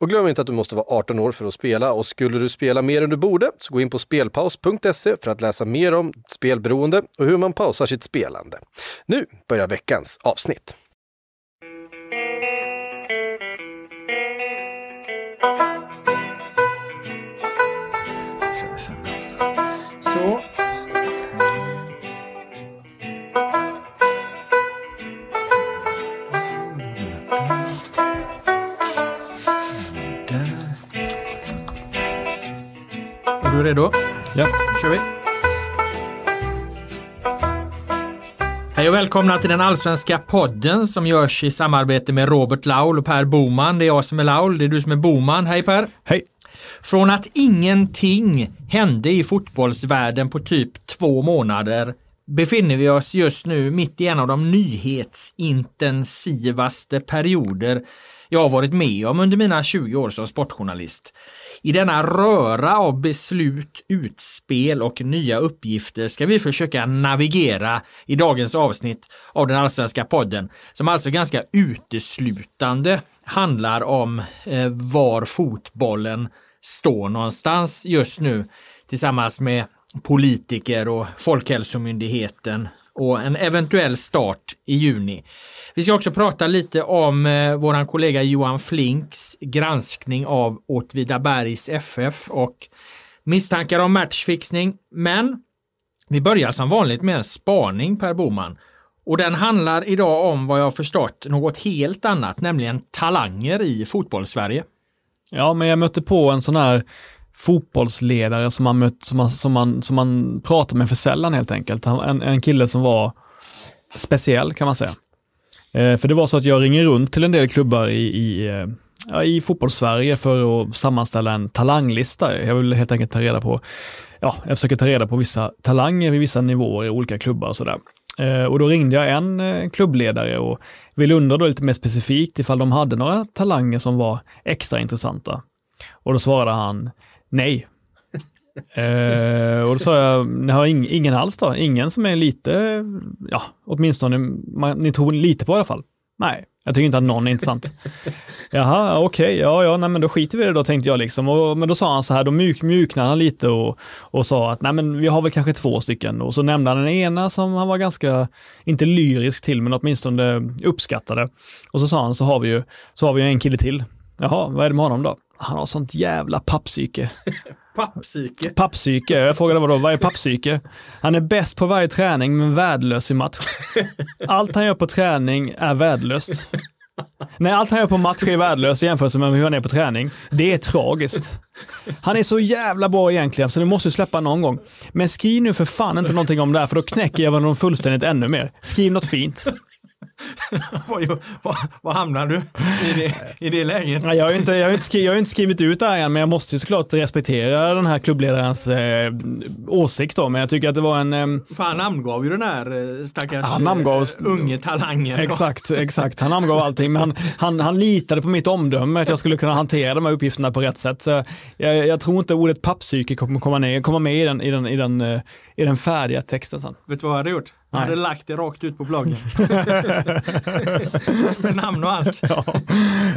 Och glöm inte att du måste vara 18 år för att spela och skulle du spela mer än du borde så gå in på spelpaus.se för att läsa mer om spelberoende och hur man pausar sitt spelande. Nu börjar veckans avsnitt. Så. Du redo? Ja. kör vi. Hej och välkomna till den allsvenska podden som görs i samarbete med Robert Laul och Per Boman. Det är jag som är Laul, det är du som är Boman. Hej Per! Hej! Från att ingenting hände i fotbollsvärlden på typ två månader befinner vi oss just nu mitt i en av de nyhetsintensivaste perioder jag har varit med om under mina 20 år som sportjournalist. I denna röra av beslut, utspel och nya uppgifter ska vi försöka navigera i dagens avsnitt av den allsvenska podden som alltså ganska uteslutande handlar om eh, var fotbollen står någonstans just nu tillsammans med politiker och Folkhälsomyndigheten och en eventuell start i juni. Vi ska också prata lite om eh, våran kollega Johan Flinks granskning av Åtvidabergs FF och misstankar om matchfixning. Men vi börjar som vanligt med en spaning Per Boman. Och den handlar idag om vad jag har förstått något helt annat, nämligen talanger i fotbollssverige. Ja, men jag mötte på en sån här fotbollsledare som man, mött, som man, som man, som man pratar med för sällan helt enkelt. En, en kille som var speciell kan man säga. Eh, för det var så att jag ringer runt till en del klubbar i, i, eh, ja, i fotbollssverige för att sammanställa en talanglista. Jag vill helt enkelt ta reda på, ja, jag försöker ta reda på vissa talanger vid vissa nivåer i olika klubbar och sådär. Eh, och då ringde jag en eh, klubbledare och ville undra då lite mer specifikt ifall de hade några talanger som var extra intressanta. Och då svarade han nej. eh, och då sa jag, ni har ing, ingen alls då? Ingen som är lite, ja, åtminstone, man, ni tog lite på i alla fall? Nej, jag tycker inte att någon är intressant. Jaha, okej, okay, ja, ja, nej, men då skiter vi i det då, tänkte jag liksom. Och, men då sa han så här, då mjuk, mjuknade han lite och, och sa att nej, men vi har väl kanske två stycken. Och så nämnde han den ena som han var ganska, inte lyrisk till, men åtminstone uppskattade. Och så sa han, så har vi ju, så har vi ju en kille till. Jaha, vad är det med honom då? Han har sånt jävla pappsyke. pappsyke? Pappsyke. Jag frågade vadå, vad är pappsyke? Han är bäst på varje träning men värdelös i match. Allt han gör på träning är värdelöst. Nej, allt han gör på match är värdelöst i jämförelse med hur han är på träning. Det är tragiskt. Han är så jävla bra egentligen, så du måste släppa någon gång. Men skriv nu för fan inte någonting om det här, för då knäcker jag honom fullständigt ännu mer. Skriv något fint. var, hamnar du i det, i det läget? jag, har inte, jag, har inte skrivit, jag har inte skrivit ut det här än, men jag måste ju såklart respektera den här klubbledarens eh, åsikt. Då, men jag tycker att det var en... Eh, För han namngav ju den här eh, stackars han namngav, eh, unge talangen. Exakt, exakt. Han namngav allting, men han, han, han litade på mitt omdöme att jag skulle kunna hantera de här uppgifterna på rätt sätt. Så jag, jag tror inte ordet pappsyke kommer komma, ner, komma med i den, i den, i den, eh, i den färdiga texten sen. Vet du vad jag hade gjort? Jag hade lagt det rakt ut på bloggen. Med namn och allt. Ja,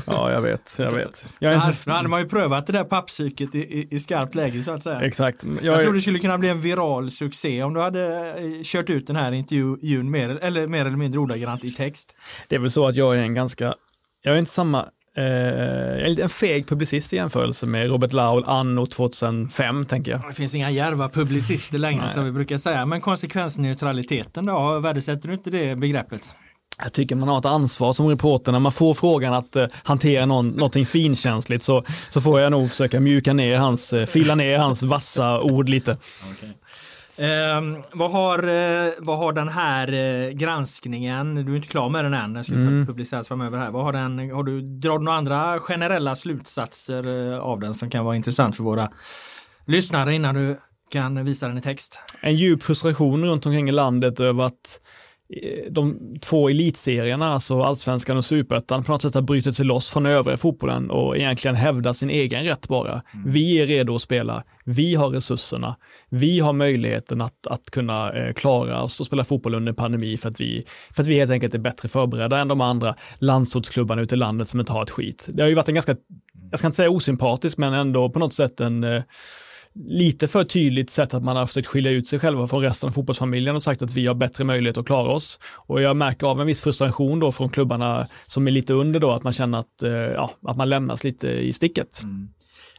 ja jag vet. Jag vet. Jag är. Då hade man ju prövat det där pappsyket i, i, i skarpt läge så att säga. Exakt. Jag, jag tror det skulle kunna bli en viral succé om du hade eh, kört ut den här intervjun mer eller, mer eller mindre ordagrant i text. Det är väl så att jag är en ganska, jag är inte samma Eh, jag är en feg publicist i jämförelse med Robert Laul anno 2005 tänker jag. Det finns inga järva publicister längre som vi brukar säga. Men konsekvensneutraliteten då, värdesätter du inte det begreppet? Jag tycker man har ett ansvar som reporter när man får frågan att eh, hantera någon, någonting finkänsligt så, så får jag nog försöka mjuka ner hans, eh, fila ner hans vassa ord lite. Okay. Eh, vad, har, eh, vad har den här eh, granskningen, du är inte klar med den än, den ska mm. publiceras framöver här. Vad har, den, har du dragit några andra generella slutsatser eh, av den som kan vara intressant för våra lyssnare innan du kan visa den i text? En djup frustration runt omkring i landet över att de två elitserierna, alltså allsvenskan och superettan, på något sätt har brutit sig loss från övriga fotbollen och egentligen hävdar sin egen rätt bara. Mm. Vi är redo att spela, vi har resurserna, vi har möjligheten att, att kunna eh, klara oss och spela fotboll under pandemi för att, vi, för att vi helt enkelt är bättre förberedda än de andra landsortsklubbarna ute i landet som inte har ett skit. Det har ju varit en ganska, jag ska inte säga osympatisk, men ändå på något sätt en eh, lite för tydligt sätt att man har försökt skilja ut sig själva från resten av fotbollsfamiljen och sagt att vi har bättre möjlighet att klara oss. Och jag märker av en viss frustration då från klubbarna som är lite under då, att man känner att, eh, ja, att man lämnas lite i sticket. Mm.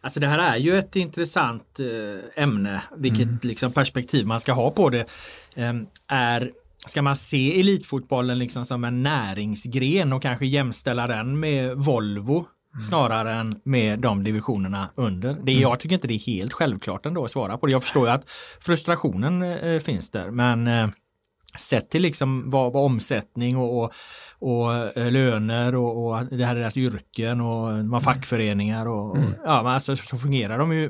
Alltså det här är ju ett intressant eh, ämne, vilket mm. liksom perspektiv man ska ha på det. Ehm, är Ska man se elitfotbollen liksom som en näringsgren och kanske jämställa den med Volvo Mm. snarare än med de divisionerna under. Det, mm. Jag tycker inte det är helt självklart ändå att svara på det. Jag förstår ju att frustrationen eh, finns där men eh, sett till liksom vad, vad omsättning och, och, och eh, löner och, och, det här är deras yrken och de har fackföreningar och, mm. ja, men alltså, så fungerar de ju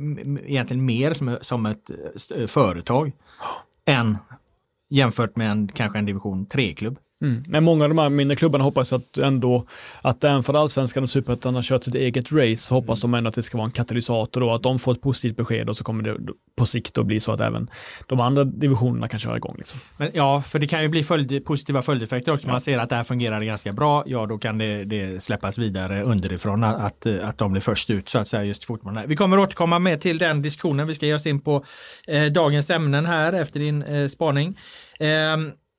egentligen mer som, som ett företag än jämfört med en, kanske en division 3-klubb. Mm. Men många av de här mindre klubbarna hoppas att ändå, att även för allsvenskan och superettan har kört sitt eget race, hoppas de ändå att det ska vara en katalysator då, att de får ett positivt besked och så kommer det på sikt att bli så att även de andra divisionerna kan köra igång. Liksom. Men, ja, för det kan ju bli följd, positiva följdeffekter också. Ja. Man ser att det här fungerar ganska bra, ja då kan det, det släppas vidare underifrån att, att, de blir först ut så att säga just fotbollen. Vi kommer återkomma med till den diskussionen. Vi ska ge oss in på eh, dagens ämnen här efter din eh, spaning. Eh,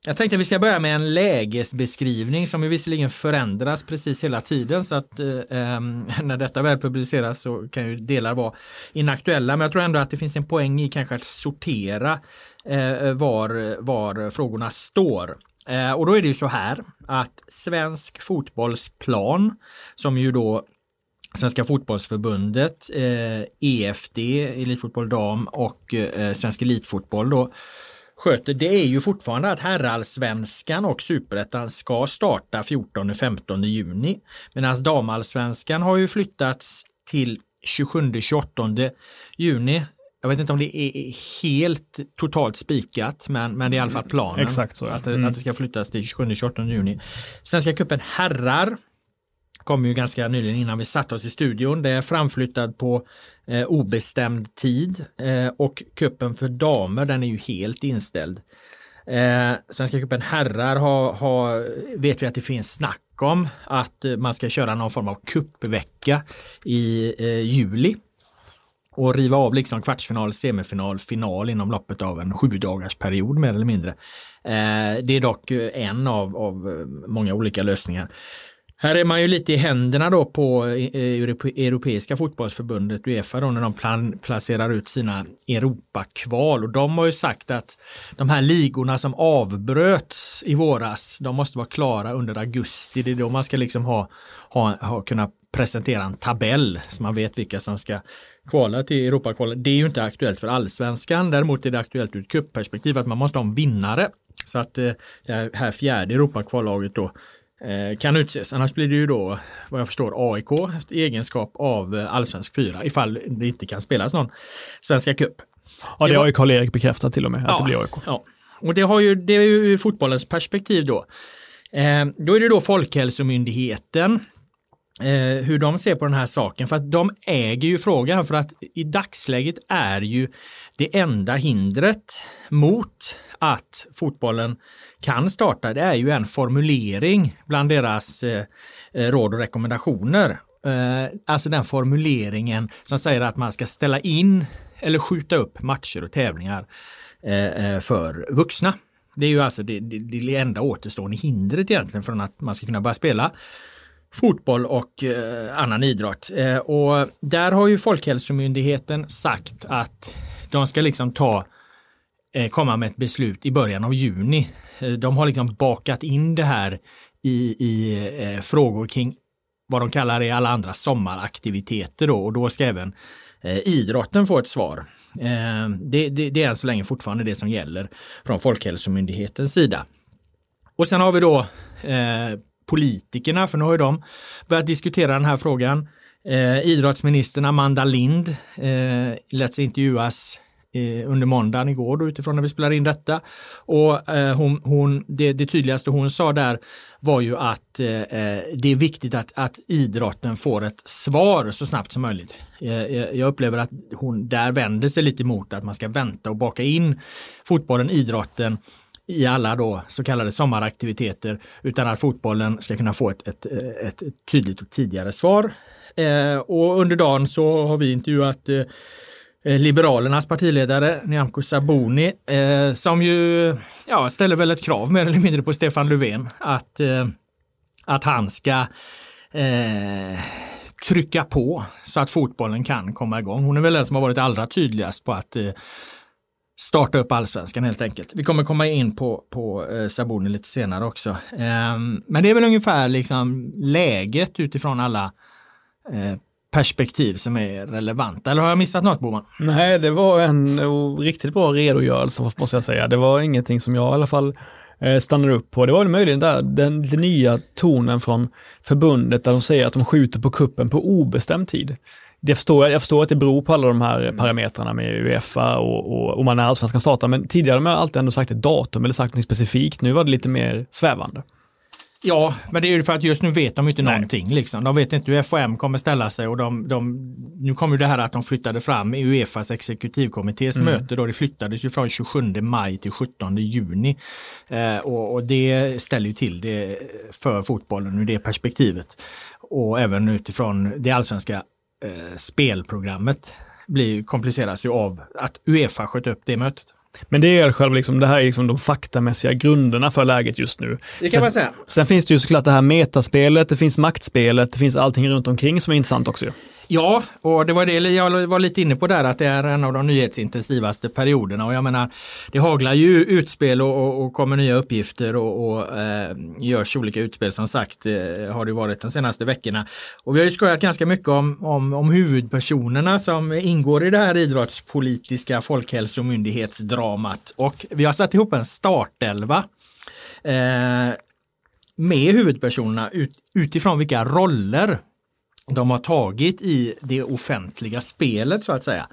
jag tänkte att vi ska börja med en lägesbeskrivning som ju visserligen förändras precis hela tiden så att eh, ehm, när detta väl publiceras så kan ju delar vara inaktuella men jag tror ändå att det finns en poäng i kanske att sortera eh, var, var frågorna står. Eh, och då är det ju så här att Svensk fotbollsplan som ju då Svenska fotbollsförbundet, eh, EFD, Elitfotboll Dam och eh, Svensk Elitfotboll då sköter det är ju fortfarande att herrallsvenskan och superettan ska starta 14-15 juni. Medan damallsvenskan har ju flyttats till 27-28 juni. Jag vet inte om det är helt totalt spikat, men, men det är i alla fall planen. Exakt så. Ja. Att, mm. att det ska flyttas till 27-28 juni. Svenska cupen herrar kom ju ganska nyligen innan vi satte oss i studion. Det är framflyttad på eh, obestämd tid eh, och kuppen för damer den är ju helt inställd. Eh, Svenska cupen herrar har, har, vet vi att det finns snack om att man ska köra någon form av kuppvecka i eh, juli och riva av liksom kvartsfinal, semifinal, final inom loppet av en sju dagars period mer eller mindre. Eh, det är dock en av, av eh, många olika lösningar. Här är man ju lite i händerna då på eh, Europeiska fotbollsförbundet Uefa då när de plan, placerar ut sina Europakval och de har ju sagt att de här ligorna som avbröts i våras, de måste vara klara under augusti. Det är då man ska liksom ha, ha, ha kunna presentera en tabell så man vet vilka som ska kvala till Europakvalet. Det är ju inte aktuellt för allsvenskan, däremot är det aktuellt ur ett att man måste ha en vinnare. Så att eh, det här fjärde Europakvallaget då kan utses. Annars blir det ju då, vad jag förstår, AIK i egenskap av eh, allsvensk fyra ifall det inte kan spelas någon Svenska cup. Ja, det, det har ju Karl-Erik bekräftat till och med, att ja, det blir AIK. Ja, och det, har ju, det är ju fotbollens perspektiv då. Eh, då är det då Folkhälsomyndigheten eh, hur de ser på den här saken. För att de äger ju frågan för att i dagsläget är ju det enda hindret mot att fotbollen kan starta, det är ju en formulering bland deras eh, råd och rekommendationer. Eh, alltså den formuleringen som säger att man ska ställa in eller skjuta upp matcher och tävlingar eh, eh för vuxna. Det är ju alltså det, det, det enda återstående hindret egentligen från att man ska kunna börja spela fotboll och eh, annan idrott. Eh, och där har ju Folkhälsomyndigheten sagt att de ska liksom ta eh, komma med ett beslut i början av juni. Eh, de har liksom bakat in det här i, i eh, frågor kring vad de kallar det alla andra sommaraktiviteter då och då ska även eh, idrotten få ett svar. Eh, det, det, det är än så länge fortfarande det som gäller från Folkhälsomyndighetens sida. Och sen har vi då eh, politikerna, för nu har ju de börjat diskutera den här frågan. Eh, idrottsministern Amanda Lind eh, lät sig intervjuas eh, under måndagen igår då, utifrån när vi spelar in detta. Och eh, hon, hon, det, det tydligaste hon sa där var ju att eh, eh det är viktigt att, att idrotten får ett svar så snabbt som möjligt. Eh, eh, jag upplever att hon där vänder sig lite mot att man ska vänta och baka in fotbollen, idrotten i alla då så kallade sommaraktiviteter utan att fotbollen ska kunna få ett, ett, ett tydligt och tidigare svar. Eh, och under dagen så har vi intervjuat eh, Liberalernas partiledare Nyamko Sabuni eh, som ju ja, ställer väl ett krav mer eller mindre på Stefan Löfven att, eh, att han ska eh, trycka på så att fotbollen kan komma igång. Hon är väl den som har varit allra tydligast på att eh, starta upp allsvenskan helt enkelt. Vi kommer komma in på, på eh, Sabuni lite senare också. Eh, men det är väl ungefär liksom läget utifrån alla eh, perspektiv som är relevanta. Eller har jag missat något Boman? Nej, det var en eh, riktigt bra redogörelse måste jag säga. Det var ingenting som jag i alla fall eh, stannade upp på. Det var väl möjligen där den, den nya tonen från förbundet där de säger att de skjuter på kuppen på obestämd tid det förstår jag, jag förstår att det beror på alla de här mm. parametrarna med Uefa och, och, och man är allsvenskan startar, men tidigare har man alltid ändå sagt ett datum eller sagt något specifikt. Nu var det lite mer svävande. Ja, men det är ju för att just nu vet de inte Nej. någonting. Liksom. De vet inte hur FOM kommer ställa sig och de, de, nu kommer det här att de flyttade fram Uefas exekutivkommittés mm. möte. Då det flyttades ju från 27 maj till 17 juni. Eh, och, och, det ställer ju till det för fotbollen ur det perspektivet. Och även utifrån det allsvenska eh, spelprogrammet blir, kompliceras ju av att Uefa sköt upp det mötet. Men det är själva liksom, det här är liksom de faktamässiga grunderna för läget just nu. Det kan sen, man säga. Sen finns det ju såklart det här metaspelet, det finns maktspelet, det finns allting runt omkring som är intressant också. Ja, och det var det jag var lite inne på där att det är en av de nyhetsintensivaste perioderna. Och jag menar det haglar ju utspel och, och, och kommer nya uppgifter och, och eh, görs olika utspel. Som sagt eh, har det varit de senaste veckorna. Och vi har ju skojat ganska mycket om, om, om huvudpersonerna som ingår i det här idrottspolitiska folkhälsomyndighetsdramat. Och vi har satt ihop en startelva eh, med huvudpersonerna ut, utifrån vilka roller de har tagit i det offentliga spelet så att säga.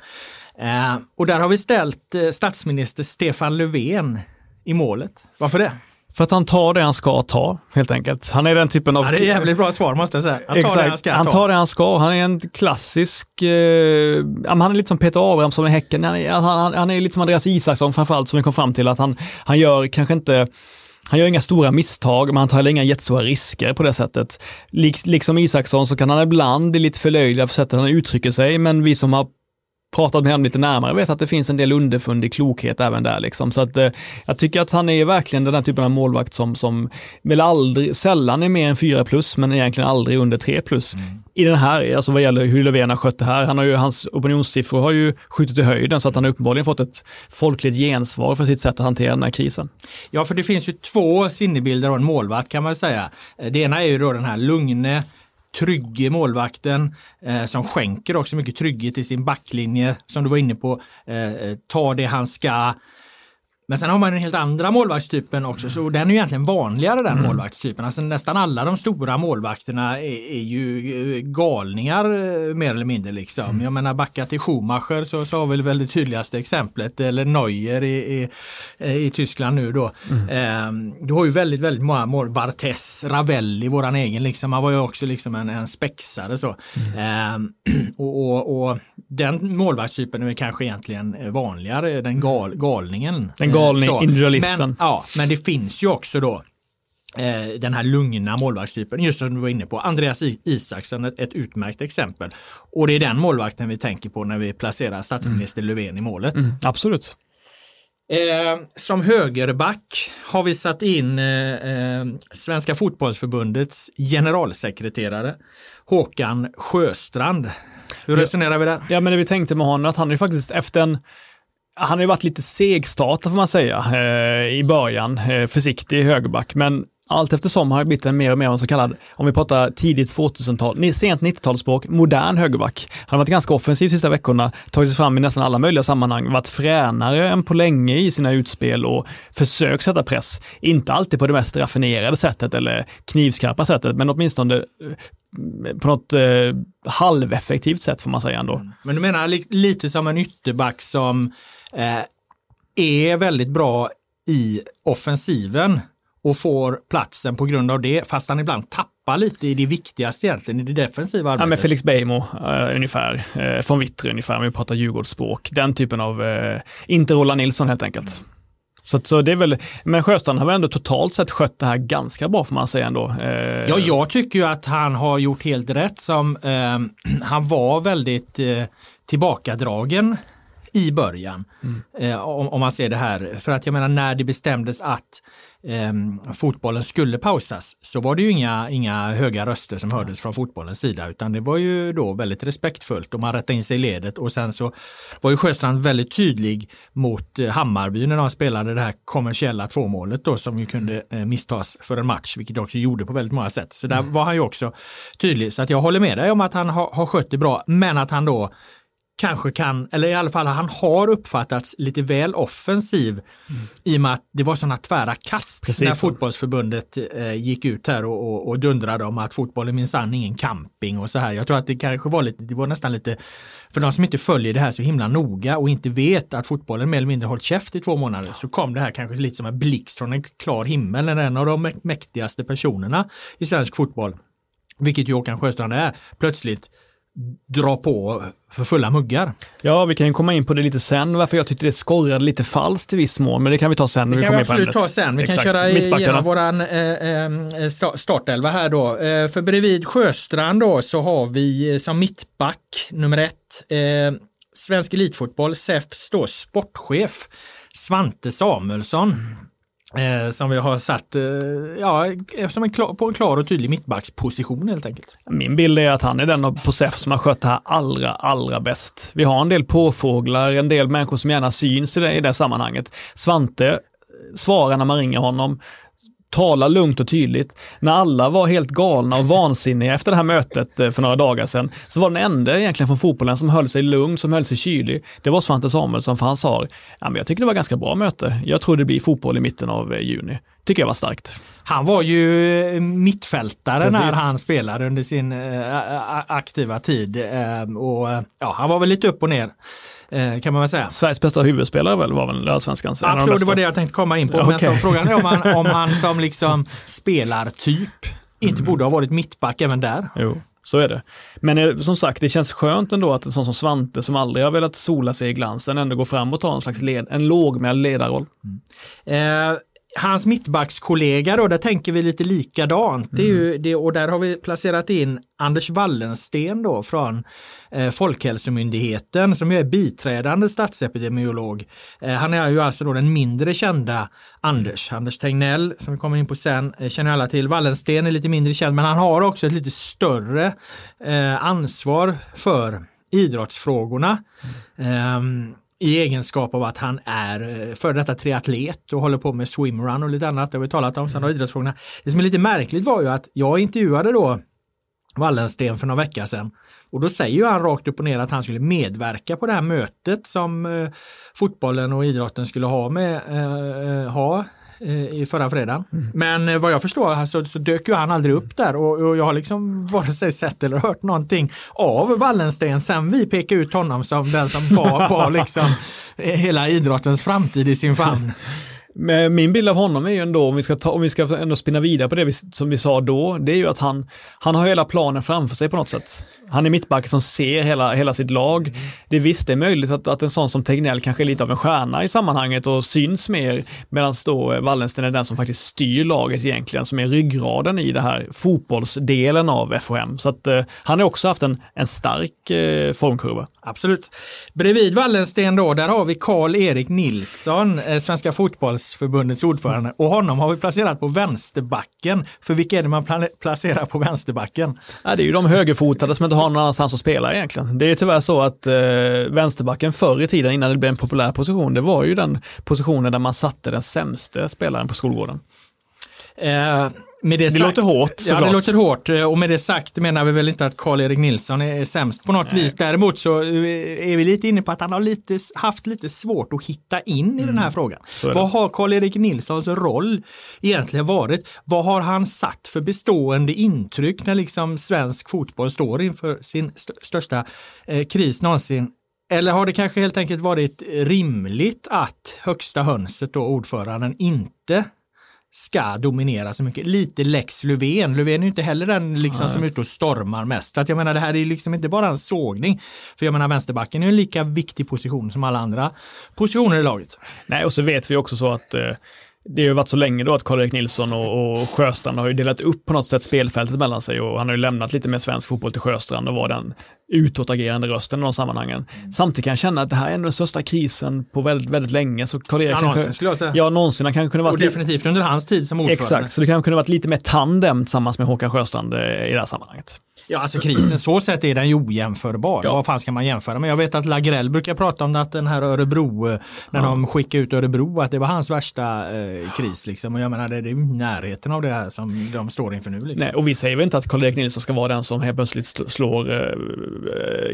Eh, och där har vi ställt eh, statsminister Stefan Löfven i målet. Varför det? För att han tar det han ska ta, helt enkelt. Han är den typen av... Ja, det är jävligt bra svar måste jag säga. Han tar Exakt. det han ska Han tar det han ska. Han är en klassisk... Eh, han är lite som Peter Abrahamsson i Häcken. Han är, han, han är lite som Andreas Isaksson framförallt, som vi kom fram till att han, han gör kanske inte han gör inga stora misstag, men han tar heller inga jättestora risker på det sättet. liksom Isaksson så kan han ibland bli lite förlöjligad för sättet han uttrycker sig, men vi som har pratat med honom lite närmare vet att det finns en del underfundig klokhet även där liksom. Så att eh, jag tycker att han är verkligen den här typen av målvakt som, som väl aldrig, sällan är mer än 4 plus, men egentligen aldrig under 3 plus. Mm. I den här, alltså vad gäller hur Löfven har skött det här, han har ju, hans opinionssiffror har ju skjutit i höjden så att han har uppenbarligen fått ett folkligt gensvar för sitt sätt att hantera den här krisen. Ja, för det finns ju två sinnebilder av en målvakt kan man säga. Det ena är ju då den här lugne, trygge målvakten eh, som skänker också mycket trygghet i sin backlinje som du var inne på. Eh, eh tar det han ska, men sen har man den helt andra målvaktstypen också, så den är egentligen vanligare den mm. målvaktstypen. Alltså nästan alla de stora målvakterna är, är ju eh, galningar eh, mer eller mindre. Liksom. Mm. Jag menar backa till Schumacher så, så har vi väl det tydligaste exemplet, eller Neuer i, i, eh, i Tyskland nu då. Mm. Eh, du har ju väldigt, väldigt många mål, Bartes, Ravelli, våran egen, liksom. han var ju också liksom en, en spexare så. Eh, och, och, och, den målvaktstypen är kanske egentligen vanligare, den gal, galningen. Den galning, så. individualisten. Men, ja, men det finns ju också då eh, den här lugna målvaktstypen, just som du var inne på. Andreas Isaksson, ett, ett utmärkt exempel. Och det är den målvakten vi tänker på när vi placerar statsminister mm. Löfven i målet. Mm, absolut. Eh, som högerback har vi satt in eh, eh, Svenska fotbollsförbundets generalsekreterare Håkan Sjöstrand. Hur resonerar vi där? Ja, men det vi tänkte med honom att han är faktiskt efter en han har ju varit lite segstartad får man säga eh, i början, eh, försiktig högerback, men allt eftersom har det blivit en mer och mer en så kallad, om vi pratar tidigt 2000-tal, sent 90-talsspråk, modern högerback. Han har varit ganska offensiv de sista veckorna, tagit sig fram i nästan alla möjliga sammanhang, varit fränare än på länge i sina utspel och försökt sätta press. Inte alltid på det mest raffinerade sättet eller knivskarpa sättet, men åtminstone eh, på något eh, halveffektivt sätt får man säga ändå. Mm. Men du menar li lite som en ytterback som är väldigt bra i offensiven och får platsen på grund av det, fast han ibland tappar lite i det viktigaste egentligen, i det defensiva arbetet. Ja, men Felix Beijmo uh, ungefär, uh, von Wittre ungefär, om vi pratar Djurgårdsspråk. Den typen av, uh, inte Roland Nilsson helt enkelt. Så, så det är väl, men Sjöstrand har väl ändå totalt sett skött det här ganska bra får man säga ändå. Eh, ja, jag tycker ju att han har gjort helt rätt som eh, han var väldigt eh, tillbakadragen i början. Mm. Eh, om, om, man ser det här. För att jag menar när det bestämdes att eh, fotbollen skulle pausas så var det ju inga, inga höga röster som hördes från fotbollens sida utan det var ju då väldigt respektfullt och man rättade in sig i ledet och sen så var ju Sjöstrand väldigt tydlig mot eh, Hammarby när de spelade det här kommersiella tvåmålet då som ju kunde eh, misstas för en match, vilket de också gjorde på väldigt många sätt. Så där mm. var han ju också tydlig. Så att jag håller med dig om att han har, har skött det bra, men att han då kanske kan, eller i alla fall han har uppfattats lite väl offensiv mm. i och med att det var sådana tvära kast Precis när så. fotbollsförbundet eh, gick ut här och, och, och dundrade om att fotboll är minsann ingen camping och så här. Jag tror att det kanske var lite, det var nästan lite, för de som inte följer det här så himla noga och inte vet att fotbollen mer eller mindre hållit käft i två månader så kom det här kanske lite som en blixt från en klar himmel när en av de mäktigaste personerna i svensk fotboll, vilket ju Håkan Sjöstrand är, plötsligt dra på för fulla muggar. Ja, vi kan ju komma in på det lite sen, varför jag tyckte det skorrade lite falskt i viss mån, men det kan vi ta sen. Det kan vi absolut ta sen. Vi Exakt. kan köra igenom våran eh, eh, startelva här då. Eh, för bredvid Sjöstrand då så har vi eh, som mittback nummer ett eh, Svensk Elitfotboll, SEFs då sportchef Svante Samuelsson. Eh, som vi har satt eh, ja, eh, som en klar, på en klar och tydlig mittbacksposition helt enkelt. Min bild är att han är den på SEF som har skött det här allra, allra bäst. Vi har en del påfåglar, en del människor som gärna syns i det, i det sammanhanget. Svante eh, svarar när man ringer honom, tala lugnt och tydligt. När alla var helt galna och vansinniga efter det här mötet eh, för några dagar sedan, så var den enda egentligen från fotbollen som höll sig lugn, som höll sig kylig, det var Svante Samuelsson, för han sa, ja, men jag tycker det var ganska bra möte. Jag tror det blir fotboll i mitten av eh, juni. Tycker jag var starkt. Han var ju eh, mittfältare Precis. när han spelade under sin aktiva tid. och ja, Han var väl lite upp och ner kan man väl säga. Sveriges bästa huvudspelare väl, var väl allsvenskans? Absolut, det var det jag tänkte komma in på. Okay. Men så, frågan är om han, om han som liksom spelartyp inte mm. borde ha varit mittback även där. Jo. Så är det. Men eh, som sagt, det känns skönt ändå att en sån som Svante som aldrig har velat sola sig i glansen ändå går fram och tar en slags led, en lågmäld ledarroll. Mm. Eh, hans mittbackskollega då, där tänker vi lite likadant. Det är ju mm. det, och där har vi placerat in Anders Wallensten då från eh, Folkhälsomyndigheten som är biträdande statsepidemiolog. Eh, han är ju alltså då den mindre kända Anders. Anders Tegnell som vi kommer in på sen eh, känner alla till. Wallensten är lite mindre känd men han har också ett lite större eh, ansvar för idrottsfrågorna. Mm i egenskap av att han är eh, före detta triatlet och håller på med swimrun och lite annat. Det har vi talat om, sen har mm. idrottsfrågorna. Det som är lite märkligt var ju att jag intervjuade då Wallensten för några veckor sedan. Och då säger ju han rakt upp och ner att han skulle medverka på det här mötet som eh, fotbollen och idrotten skulle ha med eh, eh ha i förra fredagen. Mm. Men eh, vad jag förstår alltså, så dök ju han aldrig upp där och, och jag har liksom vare sig sett eller hört någonting av Wallensten sen vi pekade ut honom som den som var, var liksom eh, hela idrottens framtid i sin famn. Men min bild av honom är ju ändå, om vi ska, ta, om vi ska ändå spinna vidare på det vi, som vi sa då, det är ju att han, han har hela planen framför sig på något sätt. Han är mittbacken som ser hela, hela sitt lag. Det är visst, det är möjligt att, att en sån som Tegnell kanske är lite av en stjärna i sammanhanget och syns mer, medan då eh, Wallensten är den som faktiskt styr laget egentligen, som är ryggraden i det här fotbollsdelen av FHM. Så att eh, han har också haft en, en stark eh, formkurva. Absolut. Bredvid Wallensten då, där har vi Karl-Erik Nilsson, eh, Svenska fotbollsförbundets ordförande. Och honom har vi placerat på vänsterbacken. För vilka är det man placerar på vänsterbacken? Ja, det är ju de högerfotade som inte har någon annanstans att spela egentligen. Det är tyvärr så att eh, vänsterbacken förr i tiden, innan det blev en populär position, det var ju den positionen där man satte den sämsta spelaren på skolgården. Eh, med det, Det sagt, låter hårt, Ja, det låter hårt eh, och med det sagt menar vi väl inte att Karl-Erik Nilsson är sämst på något vis. Däremot så eh, är vi lite inne på att han har lite, haft lite svårt att hitta in i den här frågan. Mm. det. Vad har Karl-Erik Nilssons roll egentligen varit? Vad har han satt för bestående intryck när liksom svensk fotboll står inför sin st största eh, kris någonsin? Eller har det kanske helt enkelt varit rimligt att högsta hönset och ordföranden inte ska dominera så mycket. Lite lex Löfven. Löfven är ju inte heller den liksom som är ute och stormar mest. Så att jag menar det här är liksom inte bara en sågning. För jag menar vänsterbacken är en lika viktig position som alla andra positioner i laget. Nej, och så vet vi också så att eh, det har ju varit så länge då att Karl-Erik Nilsson och, och Sjöstrand har ju delat upp på något sätt spelfältet mellan sig och han har ju lämnat lite mer svensk fotboll till Sjöstrand och var den utåtagerande rösten i de sammanhangen. Samtidigt kan jag känna att det här är den största krisen på väldigt, väldigt länge. Så Karl-Erik Ja, kanske, någonsin jag säga. Ja, någonsin. Han kanske kunde Och varit lite, definitivt under hans tid som ordförande. Exakt, så det kanske kunde varit lite mer tandem tillsammans med Håkan Sjöstrand eh, i det här sammanhanget. Ja, alltså krisen så sett är den ju ojämförbar. Ja. Vad fan ska man jämföra med? Jag vet att Lagrell brukar prata om att den här Örebro, eh, när de skickade ut Örebro, att det var hans värsta eh, kris. Liksom. Och jag menar, det, är ju närheten av det här som de står inför nu. Liksom. Nej, och vi säger väl inte att Karl-Erik Nilsson ska vara den som helt plötsligt sl- slår eh,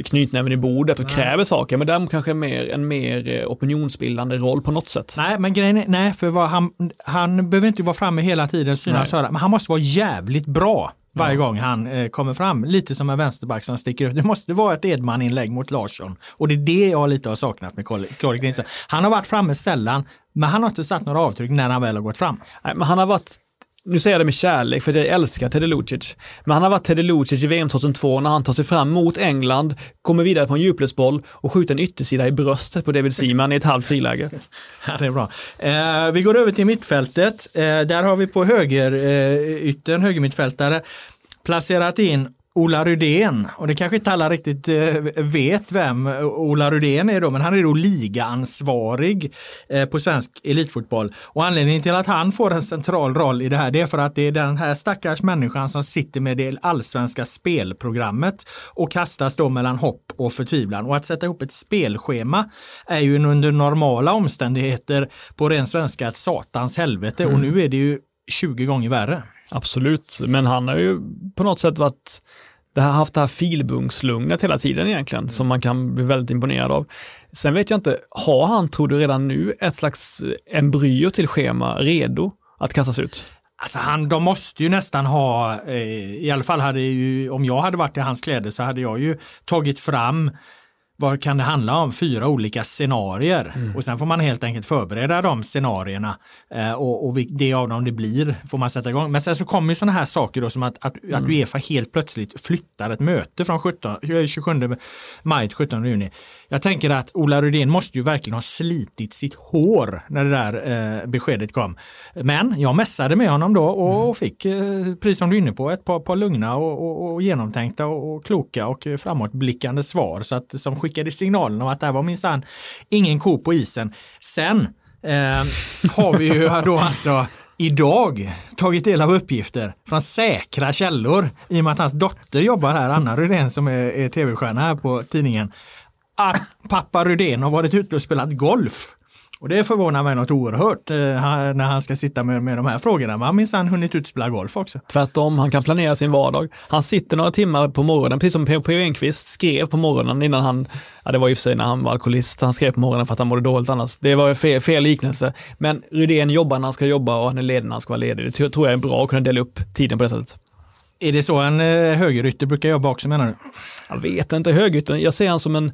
knytnäven i bordet och kräver saker, men däremot kanske mer, en mer eh, opinionsbildande roll på något sätt. Nej, men grejen är, nej, för vad han, han behöver inte vara framme hela tiden, synas Nej. höra, men han måste vara jävligt bra varje gång han eh, kommer fram. Lite som en vänsterback som sticker ut. Det måste vara ett Edman-inlägg mot Larsson. Och det är det jag lite har saknat med Karl Nilsson. Han har varit framme sällan, men han har inte satt några avtryck när han väl har gått fram. Nej, men han har varit, nu säger jag det med kärlek för jag älskar Teddy Lucic, men han har varit Teddy Lucic i VM 2002 när han tar sig fram mot England, kommer vidare på en djupledsboll och skjuter en yttersida i bröstet på David Seaman i ett halvt friläge. Ja, det är bra. Eh, vi går över till mittfältet. Eh, där har vi på höger eh, yttern, högermittfältare, placerat in Ola Rydén och det kanske inte alla riktigt eh, vet vem Ola Rydén är då, men han är då ligaansvarig eh, på svensk elitfotboll. Och anledningen till att han får en central roll i det här, det är för att det är den här stackars människan som sitter med det allsvenska spelprogrammet och kastas då mellan hopp och förtvivlan. Och att sätta ihop ett spelschema är ju under normala omständigheter på ren svenska ett satans helvete och nu är det ju 20 gånger värre. Absolut, men han har ju på något sätt varit det har haft det här filbungslugnet hela tiden egentligen, som man kan bli väldigt imponerad av. Sen vet jag inte, har han, tror du, redan nu ett slags embryo till schema redo att kastas ut? Alltså han, de måste ju nästan ha, eh, i alla fall hade ju, om jag hade varit i hans kläder så hade jag ju tagit fram vad kan det handla om? Fyra olika scenarier och sen får man helt enkelt förbereda de scenarierna eh, och, och det av dem det blir får man sätta igång. Men sen så kommer ju sådana här saker då som att, att, att Uefa helt plötsligt flyttar ett möte från 17, eh, 27 maj till 17 juni. Jag tänker att Ola Rydén måste ju verkligen ha slitit sitt hår när det där eh, beskedet kom. Men jag mässade med honom då och, och fick, eh, precis som du är inne på, ett par, par lugna och, och, och genomtänkta och, kloka och eh, framåtblickande svar så att, som skickade signalen om att det här var minsann ingen ko på isen. Sen eh, har vi ju då alltså idag tagit del av uppgifter från säkra källor i och med att hans dotter jobbar här, Anna Rydén som är, är tv-stjärna här på tidningen, att pappa Rydén har varit ute och spelat golf. Och det förvånar mig något oerhört eh, när han ska sitta med, med de här frågorna. Men han minsann hunnit ut spela golf också. Tvärtom, han kan planera sin vardag. Han sitter några timmar på morgonen, precis som P.O. Enquist skrev på morgonen innan han, ja det var och för sig när han var alkoholist, han skrev på morgonen för att han mådde dåligt annars. Det var fel, fel liknelse. Men Rydén jobbar när han ska jobba och han är ledig när han ska vara ledig. Det tror- jag är bra att kunna dela upp tiden på det sättet. Är det så en eh, högerytter brukar jobba också menar du? Jag vet inte, högerytten, jag ser han som en,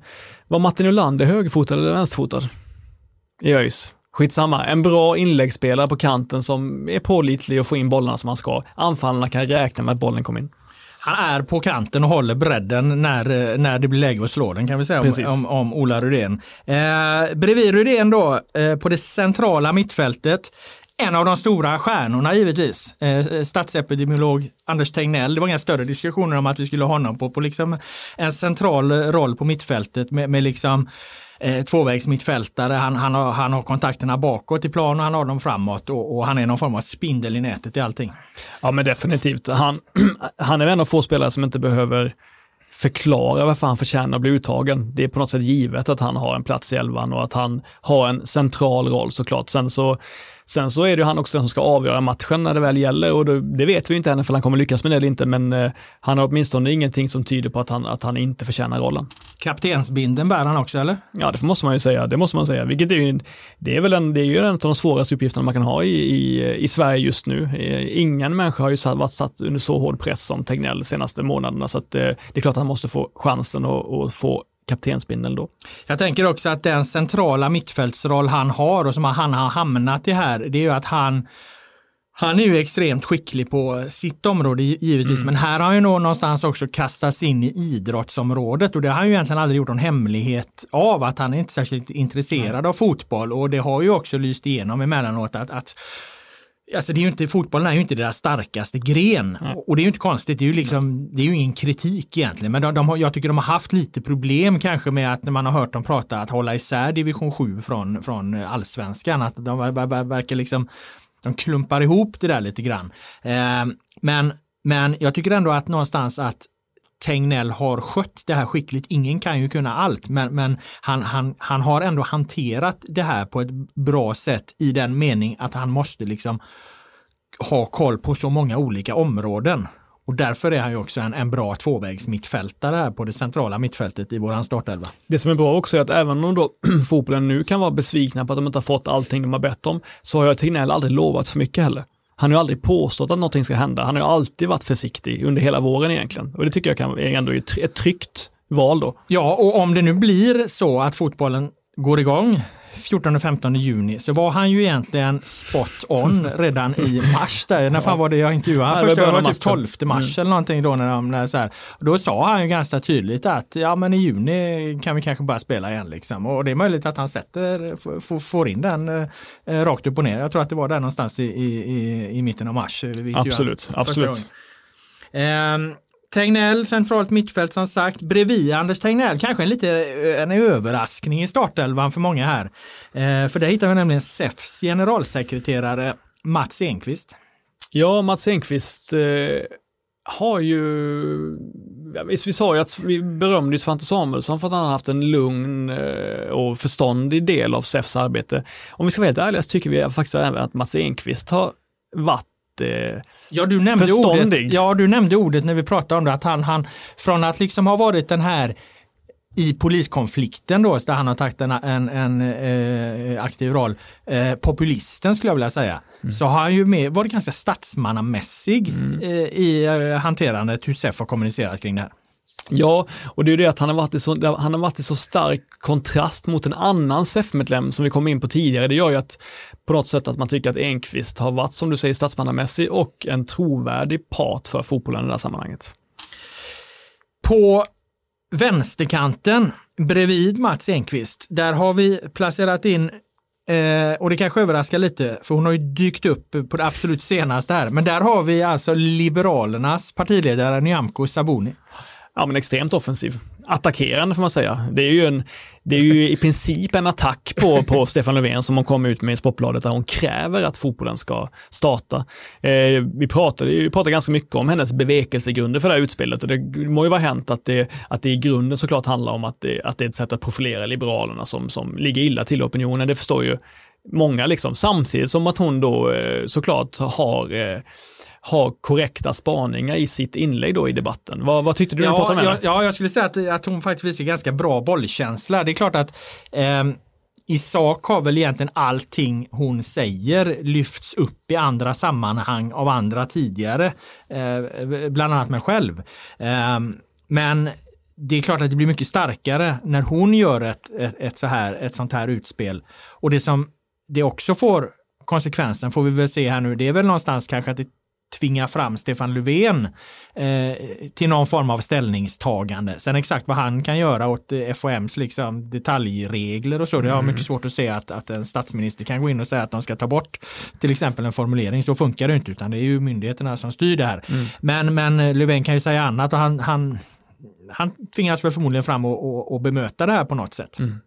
var Martin Nylander högerfotad eller vänsterfotad? I ÖIS. Skitsamma, en bra inläggsspelare på kanten som är pålitlig och får in bollarna som han ska. Anfallarna kan räkna med att bollen kommer in. Han är på kanten och håller bredden när, eh, när det blir läge att slå den kan vi säga om, om, om Ola Rydén. Eh, bredvid Rydén då, eh, på det centrala mittfältet, en av de stora stjärnorna givetvis, eh, statsepidemiolog Anders Tegnell. Det var inga större diskussioner om att vi skulle ha honom på, på liksom en central roll på mittfältet med, med liksom eh, tvåvägsmittfältare. Han, han, har, han har kontakterna bakåt i plan och han har dem framåt och, och han är någon form av spindel i nätet i allting. Ja, men definitivt. Han, han är en av få spelare som inte behöver förklara varför han förtjänar att bli uttagen. Det är på något sätt givet att han har en plats i elvan och att han har en central roll såklart. Sen så Sen så är det han också den som ska avgöra matchen när det väl gäller och det, det vet vi inte än ifall han kommer lyckas med det eller inte, men eh, han har åtminstone ingenting som tyder på att han, att han inte förtjänar rollen. Kaptensbinden bär han också eller? Ja, det måste man ju säga. Det måste man säga. Vilket är ju, det är väl en, det är ju en av de svåraste uppgifterna man kan ha i, i, i Sverige just nu. Eh, ingen människa har ju varit satt under så hård press som Tegnell de senaste månaderna, så att, eh, det är klart att han måste få chansen att få kaptensbindeln då. Jag tänker också att den centrala mittfältsroll han har och som han har hamnat i här, det är ju att han han är ju extremt skicklig på sitt område givetvis, mm. men här har han ju nog någonstans också kastats in i idrottsområdet och det har han ju egentligen aldrig gjort någon hemlighet av att han är inte särskilt intresserad mm. av fotboll och det har ju också lyst igenom emellanåt att, att Alltså det är ju inte, fotbollen är ju inte deras starkaste gren. Mm. Och det är ju inte konstigt, det är ju, liksom, det är ju ingen kritik egentligen. Men de, de har, jag tycker de har haft lite problem kanske med att när man har hört dem prata att hålla isär division 7 från, från allsvenskan. Att de verkar liksom, de klumpar ihop det där lite grann. Eh, men, men jag tycker ändå att någonstans att Tegnell har skött det här skickligt. Ingen kan ju kunna allt, men, men han, han, han har ändå hanterat det här på ett bra sätt i den mening att han måste liksom ha koll på så många olika områden. Och därför är han ju också en, en bra tvåvägsmittfältare här på det centrala mittfältet i våran startelva. Det som är bra också är att även om då fotbollen nu kan vara besvikna på att de inte har fått allting de har bett om, så har jag Tegnell aldrig lovat för mycket heller. Han har ju aldrig påstått att någonting ska hända. Han har ju alltid varit försiktig under hela våren egentligen. Och det tycker jag kan, är ändå ett tryggt val då. Ja, och om det nu blir så att fotbollen går igång 14-15 juni så var han ju egentligen spot on redan i mars. Där. När fan var det jag intervjuade honom? Första gången var typ 12 mars mm. eller någonting då. När de, när så här, då sa han ju ganska tydligt att ja men i juni kan vi kanske börja spela igen liksom. Och det är möjligt att han sätter, får in den eh, rakt upp och ner. Jag tror att det var där någonstans i, i, i mitten av mars. Absolut, absolut. Um, Tegnell, centralt mittfält som sagt. Bredvid Anders Tegnell, kanske en lite eh, en överraskning i startelvan för många här. Eh, för där hittar vi nämligen SEFs generalsekreterare Mats Enqvist. Ja, Mats Enqvist eh, har ju, ja, visst vi sa ju att vi berömde Svante Samuelsson för att han har haft en lugn eh, och förståndig del av SEFs arbete. Om vi ska vara helt ärliga så tycker vi faktiskt även att Mats Enqvist har varit eh, ja, du nämnde förståndig. Ordet, ja, du nämnde ordet när vi pratade om det, att han, han från att liksom ha varit den här i poliskonflikten då, där han har tagit en, en, en eh, aktiv roll, eh, populisten skulle jag vilja säga, mm. så har han ju med, varit ganska statsmannamässig mm. eh, i eh, hanterandet hur SEF har kommunicerat kring det här. Ja, och det är ju det att han har varit i så, han har varit i så stark kontrast mot en annan SEF-medlem som vi kom in på tidigare. Det gör ju att på något sätt att man tycker att Enqvist har varit, som du säger, statsmannamässig och en trovärdig part för fotbollen i det här sammanhanget. På vänsterkanten bredvid Mats Enqvist, där har vi placerat in Eh, och det kanske överraskar lite, för hon har ju dykt upp på det absolut senaste här. Men där har vi alltså Liberalernas partiledare Nyamko Sabuni ja, men extremt offensiv. Attackerande får man säga. Det är ju, en, det är ju i princip en attack på, på Stefan Löfven som hon kom ut med i Sportbladet där hon kräver att fotbollen ska starta. Eh, vi, pratade, vi pratade ganska mycket om hennes bevekelsegrunder för det här utspelet och det må ju vara hänt att det, att det i grunden såklart handlar om att det, att det är ett sätt att profilera Liberalerna som, som ligger illa till opinionen. Det förstår ju många liksom. Samtidigt som att hon då eh, såklart har eh, ha korrekta spaningar i sitt inlägg då i debatten. Vad, vad tyckte du ja, när du pratade med ja, ja, jag skulle säga att, att hon faktiskt visar ganska bra bollkänsla. Det är klart att eh, i sak har väl egentligen allting hon säger lyfts upp i andra sammanhang av andra tidigare, eh, bland annat mig själv. Eh, men det är klart att det blir mycket starkare när hon gör ett, ett, ett, så här, ett sånt här utspel. Och det som det också får konsekvensen får vi väl se här nu, det är väl någonstans kanske att det tvinga fram Stefan Löfven eh, till någon form av ställningstagande. Sen exakt vad han kan göra åt eh, FOMs liksom, detaljregler och så, det har mm. mycket svårt att se att, att en statsminister kan gå in och säga att de ska ta bort till exempel en formulering. Så funkar det inte, utan det är ju myndigheterna som styr det här. Mm. Men, men eh, Löfven kan ju säga annat och han, han, han tvingas väl förmodligen fram och, och, och bemöta det här på något sätt. Mm.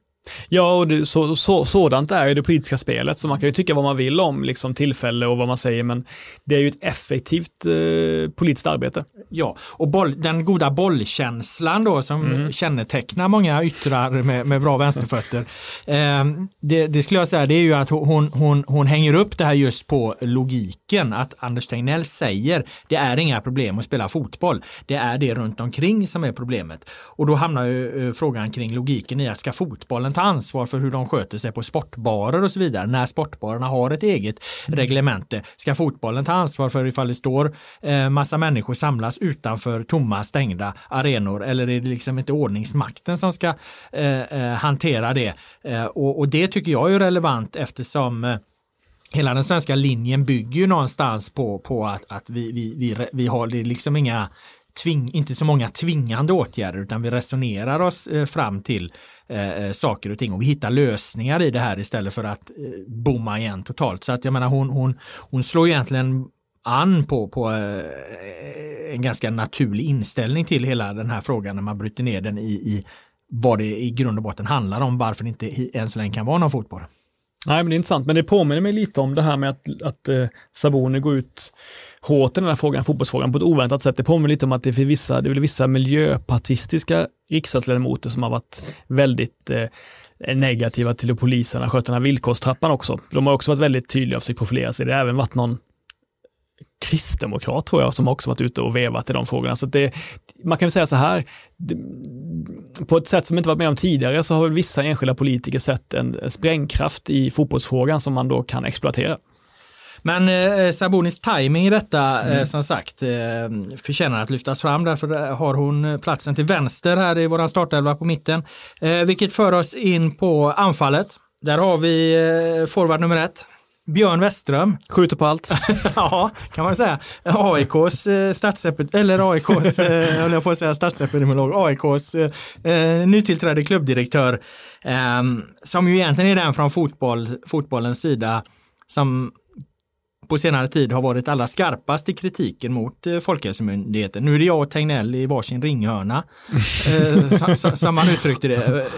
Ja, och det, så, så, sådant är ju det politiska spelet, så man kan ju tycka vad man vill om liksom, tillfälle och vad man säger, men det är ju ett effektivt eh, politiskt arbete. Ja, och boll, den goda bollkänslan då som mm. kännetecknar många yttrar med, med bra vänsterfötter. Eh, det, det, skulle jag säga, det är ju att hon, hon, hon hänger upp det här just på logiken. Att Anders Tegnell säger det är inga problem att spela fotboll. Det är det runt omkring som är problemet. Och då hamnar ju eh, frågan kring logiken i att ska fotbollen ta ansvar för hur de sköter sig på sportbarer och så vidare. När sportbarerna har ett eget mm. reglemente. Ska fotbollen ta ansvar för ifall det står eh, massa människor samlas utanför tomma stängda arenor eller är det liksom inte ordningsmakten som ska eh, eh, hantera det? Eh, och, och, det tycker jag är relevant eftersom eh, hela den svenska linjen bygger ju någonstans på, på att, att vi, vi, vi, vi har liksom inga Tving, inte så många tvingande åtgärder utan vi resonerar oss eh, fram till Eh, eh, saker och ting och vi hittar lösningar i det här istället för att eh, bomma igen totalt. Så att jag menar hon, hon, hon slår egentligen an på, på eh, en ganska naturlig inställning till hela den här frågan när man bryter ner den i, i vad det i grund och botten handlar om, varför det inte än så länge kan vara någon fotboll. Nej, men det är intressant, men det påminner mig lite om det här med att, att eh, Saboni går ut hårt i den här frågan, fotbollsfrågan, på ett oväntat sätt. Det påminner lite om att det finns vissa, det är vissa miljöpartistiska riksdagsledamöter som har varit väldigt eh, negativa till hur poliserna sköter den här villkorstrappan också. De har också varit väldigt tydliga och försökt profilera sig. Det har även varit någon kristdemokrat tror jag som också varit ute och vevat i de frågorna. Så det, man kan väl säga så här, på ett sätt som inte varit med om tidigare så har väl vissa enskilda politiker sett en sprängkraft i fotbollsfrågan som man då kan exploatera. Men eh, Sabonis timing i detta, eh, mm. eh, som sagt, eh, förtjänar att lyftas fram. Därför har hon platsen till vänster här i våran startelva på mitten. Eh, vilket för oss in på anfallet. Där har vi eh, forward nummer ett, Björn Westström. Skjuter på allt. ja, kan man säga. AIKs eh, statsepid eller AIKs, eh, höll jag på att säga statsepidemiolog, AIKs eh, nytillträdde klubbdirektör. Eh, som ju egentligen är den från fotboll, fotbollens sida som på senare tid har varit allra skarpast i kritiken mot eh, Folkhälsomyndigheten. Nu är det jag och Tegnell i varsin ringhörna, eh, som, som man uttryckte det.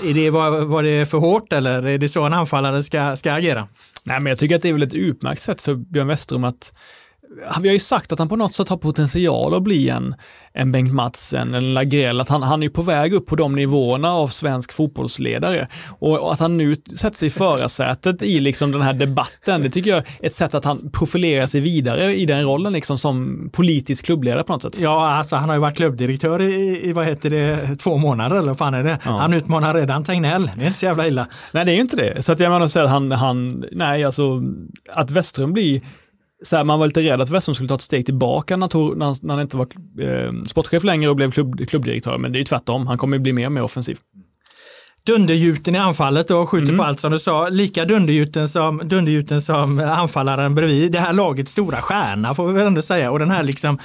Är det var, var det för hårt eller är det så en anfallare ska, ska agera? Nej, men jag tycker att det är väl ett utmärkt sätt för Björn Westrum att vi har ju sagt att han på något sätt har potential att bli en, en Bengt Madsen, en Lagrell, att han, han är på väg upp på de nivåerna av svensk fotbollsledare. Och, och att han nu sätter sig i förarsätet i liksom den här debatten, det tycker jag är ett sätt att han profilerar sig vidare i den rollen liksom som politisk klubbledare på något sätt. Ja, alltså han har ju varit klubbdirektör i, i vad heter det, två månader eller vad fan är det? Ja. Han utmanar redan Tegnell, det är inte så jävla illa. Nej, det är ju inte det. Så att jag menar att han, han, nej alltså, att Westström blir så här, man var lite rädd att Westholm skulle ta ett steg tillbaka när, tog, när, när han inte var eh, sportchef längre och blev klubb, klubbdirektör, men det är ju tvärtom. Han kommer bli mer och mer offensiv. Dundergjuten i anfallet och skjuter mm. på allt som du sa. Lika dundergjuten som, dundergjuten som anfallaren bredvid. Det här lagets stora stjärna får vi väl ändå säga. Och den här liksom,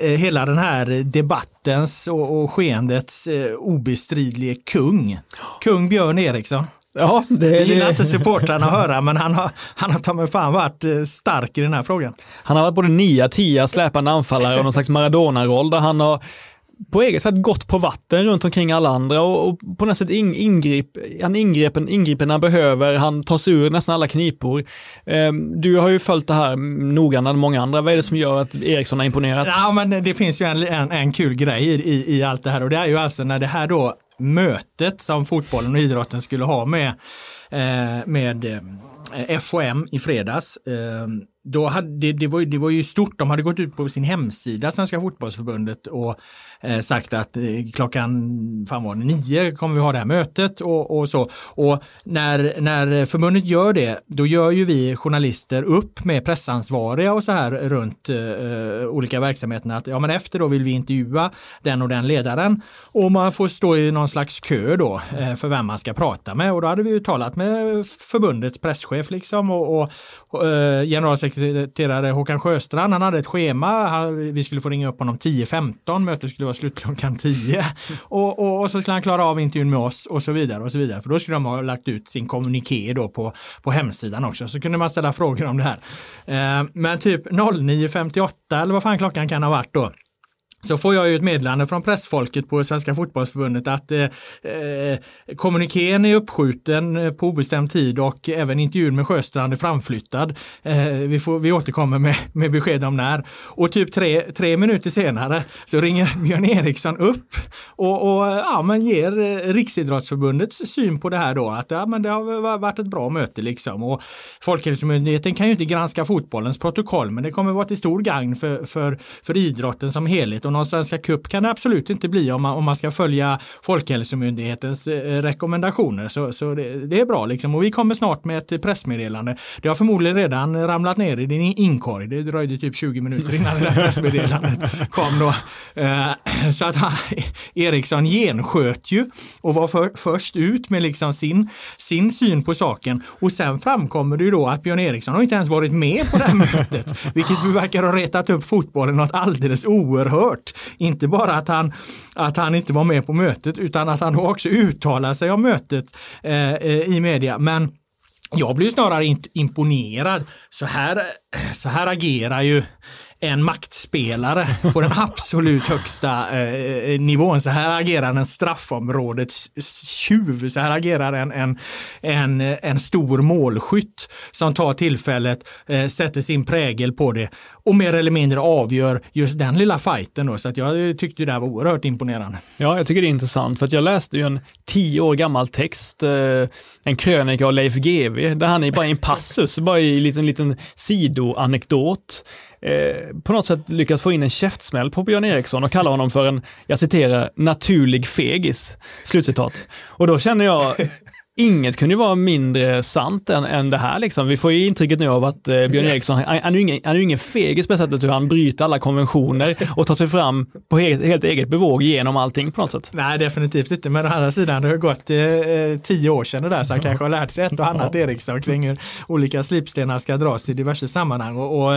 eh, hela den här debattens och, och skeendets eh, obestridlige kung. Kung Björn Eriksson. Ja, det, det gillar inte supportrarna att höra, men han har, han har ta mig fan varit eh, stark i den här frågan. Han har varit både nia, tia, släpande anfallare och någon slags Maradona-roll där han har på eget sätt gått på vatten runt omkring alla andra och, och på något sätt in, ingrip, han ingriper, ingriper när han behöver, han tar sig ur nästan alla knipor. Eh, du har ju följt det här noggrannare än många andra. Vad är det som gör att Eriksson har imponerat? Ja, men det finns ju en, en, en kul grej i, i, i allt det här och det är ju alltså när det här då mötet som fotbollen och idrotten skulle ha med, eh, med eh, Eh, FOM i fredags. Eh, då hade, det, det, var, det var ju stort, de hade gått ut på sin hemsida, Svenska fotbollsförbundet, och eh, sagt att klockan fan var det, nio kommer vi ha det här mötet och, och så. Och när, när förbundet gör det, då gör ju vi journalister upp med pressansvariga och så här runt eh, olika verksamheter att ja, men efter då vill vi intervjua den och den ledaren och man får stå i någon slags kö då eh, för vem man ska prata med och då hade vi ju talat med förbundets presschef liksom och, och, och eh, generalsekreterare Håkan Sjöstrand, han hade ett schema, vi skulle få ringa upp honom 10-15, mötet skulle vara vara slut klockan 10. Och, och, och, så skulle han klara av intervjun med oss och så vidare och så vidare. För då skulle de ha lagt ut sin kommuniké då på, på hemsidan också. Så kunde man ställa frågor om det här. Eh, men typ 09.58 eller vad fan klockan kan ha varit då så får jag ju ett meddelande från pressfolket på Svenska fotbollsförbundet att eh, kommuniken kommunikén är uppskjuten eh, på obestämd tid och även intervjun med Sjöstrand är framflyttad. Eh, vi, får, vi återkommer med, med besked om när. Och typ tre, tre minuter senare så ringer Björn Eriksson upp och, och eh, ja, men ger Riksidrottsförbundets syn på det här då. Att ja, men det har varit ett bra möte liksom. Och Folkhälsomyndigheten kan ju inte granska fotbollens protokoll men det kommer vara till stor gagn för, för, för idrotten som helhet. Någon Svenska Cup kan det absolut inte bli om man, om man ska följa Folkhälsomyndighetens eh, rekommendationer. Så, så det, det, är bra liksom. Och vi kommer snart med ett pressmeddelande. Det har förmodligen redan ramlat ner i din inkorg. Det dröjde typ 20 minuter innan det där pressmeddelandet kom då. Eh, så att han, Eriksson gensköt ju och var för, först ut med liksom sin, sin syn på saken. Och sen framkommer det ju då att Björn Eriksson har inte ens varit med på det här mötet, vilket verkar ha retat upp fotbollen något alldeles oerhört. Inte bara att han, att han inte var med på mötet utan att han också uttalade sig om mötet eh, eh i media. Men jag blir snarare imponerad. Så här, så här agerar ju en maktspelare på den absolut högsta eh, eh, nivån. Så här agerar en straffområdets tjuv. Så här agerar en, en, en, en stor målskytt som tar tillfället, eh, sätter sin prägel på det och mer eller mindre avgör just den lilla fighten. Då. Så att jag tyckte det här var oerhört imponerande. Ja, jag tycker det är intressant för att jag läste ju en tio år gammal text, eh, en krönika av Leif GW, där han är bara i en passus, bara i en liten, liten sidoanekdot Eh, på något sätt lyckas få in en käftsmäll på Björn Eriksson och kalla honom för en, jag citerar, naturlig fegis. Slutcitat. Och då känner jag, inget kunde ju vara mindre sant än, än det här. Liksom. Vi får ju intrycket nu av att eh, Björn Eriksson, han, han, är ju ingen, han är ingen fegis på sättet hur han bryter alla konventioner och tar sig fram på helt, helt eget bevåg genom allting på något sätt. Nej, definitivt inte. Men å andra sidan, det har gått eh, eh tio år sedan det där, så han kanske har lärt sig ett och annat Eriksson kring hur olika slipstenar ska dras i diverse sammanhang. Och, och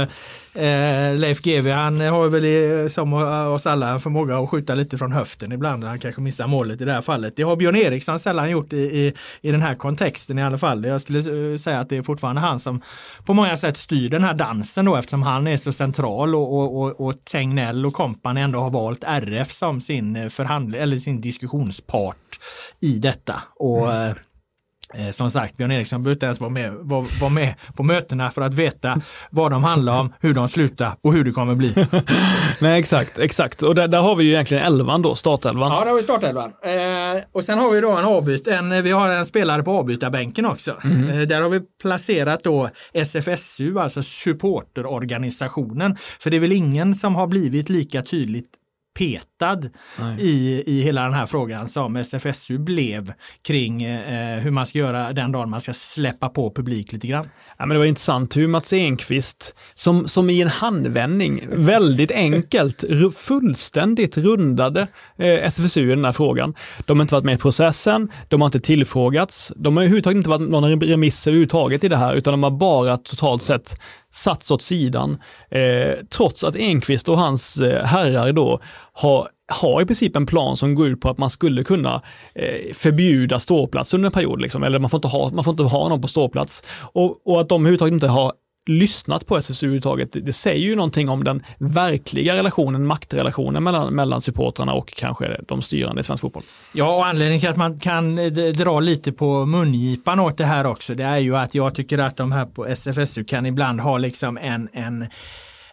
eh, Leif GW, han har väl i, som oss alla en förmåga att skjuta lite från höften ibland. Han kanske missar målet i det här fallet. Det har Björn Eriksson sällan gjort i, i, i den här kontexten i alla fall. Jag skulle eh, säga att det är fortfarande han som på många sätt styr den här dansen då eftersom han är så central och, och, och, och Tegnell och kompani ändå har valt RF som sin eh, förhandling eller sin diskussionspart i detta. Och mm. Eh, som sagt, Björn Eriksson behöver inte ens vara med, var, var med på mötena för att veta vad de handlar om, hur de slutar och hur det kommer bli. Nej, exakt, exakt. Och där, där, har vi ju egentligen elvan då, startelvan. Ja, där har vi startelvan. Eh, och sen har vi då en avbyt, en, vi har en spelare på avbytarbänken också. Mm. Eh, där har vi placerat då SFSU, alltså supporterorganisationen. För det är väl ingen som har blivit lika tydligt petad i, i hela den här frågan som SFSU blev kring eh, hur man ska göra den dagen man ska släppa på publik lite grann. Ja, men det var intressant hur Mats Enqvist, som, som i en handvändning, väldigt enkelt, fullständigt rundade eh, SFSU i den här frågan. De har inte varit med i processen, de har inte tillfrågats, de har överhuvudtaget inte varit någon remiss överhuvudtaget i det här, utan de har bara totalt sett satts åt sidan, eh, trots att Enqvist och hans eh, herrar då har har i princip en plan som går ut på att man skulle kunna eh, förbjuda ståplats under en period, liksom. eller man får inte ha, man får inte ha någon på ståplats. Och, och att de överhuvudtaget inte har lyssnat på SSU överhuvudtaget, det säger ju någonting om den verkliga relationen, maktrelationen mellan, mellan supportrarna och kanske de styrande i svensk fotboll. Ja, och anledningen till att man kan eh, dra lite på mungipan åt det här också, det är ju att jag tycker att de här på SFSU kan ibland ha liksom en, en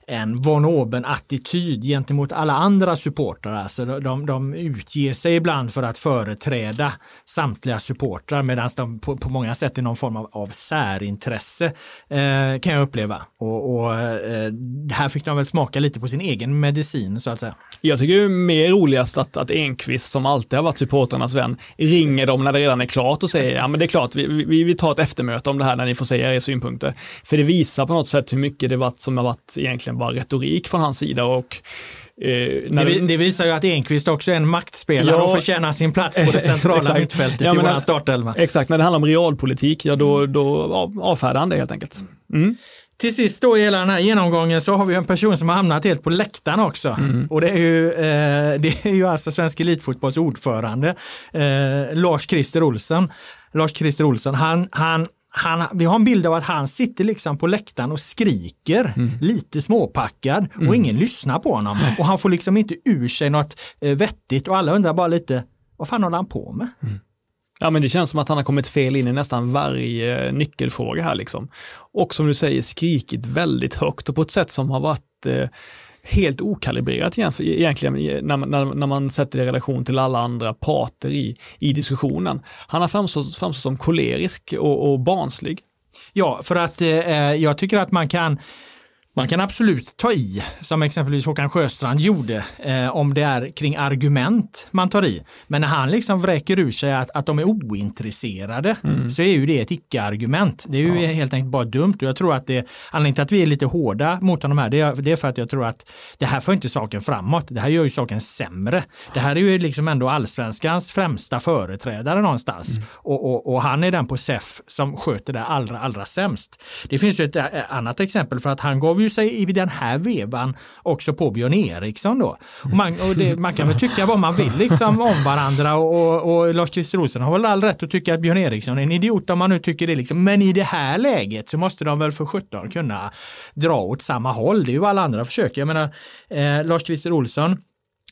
en von oben-attityd gentemot alla andra supportrar. Alltså de, de utger sig ibland för att företräda samtliga supportrar medan de på, på, många sätt är någon form av, av särintresse eh, kan jag uppleva. Och, och eh, här fick de väl smaka lite på sin egen medicin så att säga. Jag tycker det är mer roligast att, att Enqvist som alltid har varit supportrarnas vän ringer dem när det redan är klart och säger ja men det är klart vi, vi, vi tar ett eftermöte om det här när ni får säga era synpunkter. För det visar på något sätt hur mycket det varit som har varit egentligen egentligen bara retorik från hans sida. Och, eh, det, det, visar ju att Enqvist också är en maktspelare ja, och förtjänar sin plats på det centrala mittfältet ja, i våran startelva. Exakt, när det handlar om realpolitik, ja då, då avfärdar han det helt enkelt. Mm. Till sist då i hela den här genomgången så har vi en person som har hamnat helt på läktaren också. Mm. Och det är ju, eh, det är ju alltså Svensk Elitfotbolls ordförande, eh, Lars-Christer Olsson. Lars-Christer Olsson, han, han han, vi har en bild av att han sitter liksom på läktaren och skriker, mm. lite småpackad och mm. ingen lyssnar på honom. Och han får liksom inte ur sig något eh, vettigt och alla undrar bara lite, vad fan håller han på med? Mm. Ja, men det känns som att han har kommit fel in i nästan varje nyckelfråga här liksom. Och som du säger skrikit väldigt högt och på ett sätt som har varit eh, helt okalibrerat egentligen eh, när man, när, när man sätter det i relation till alla andra parter i, i diskussionen. Han har framstått, framstått som kolerisk och, och barnslig. Ja, för att eh, eh jag tycker att man kan man kan absolut ta i, som exempelvis Håkan Sjöstrand gjorde, eh, om det är kring argument man tar i. Men när han liksom vräker ur sig att, att de är ointresserade mm. så är ju det ett icke-argument. Det är ju ja. helt enkelt bara dumt och jag tror att det, anledningen till att vi är lite hårda mot honom här, det är, det är för att jag tror att det här får inte saken framåt. Det här gör ju saken sämre. Det här är ju liksom ändå allsvenskans främsta företrädare någonstans mm. och, och, och, han är den på SEF som sköter det allra, allra sämst. Det finns ju ett eh, annat exempel för att han gav ju sig i den här vevan också på Björn Eriksson då. Och man, och det, man kan väl tycka vad man vill liksom om varandra och, och Lars-Christer Olsson har väl all rätt att tycka att Björn Eriksson är en idiot om man nu tycker det liksom. Men i det här läget så måste de väl för 17 kunna dra åt samma håll. Det är ju vad alla andra försöker. Jag menar eh, Lars-Christer Olsson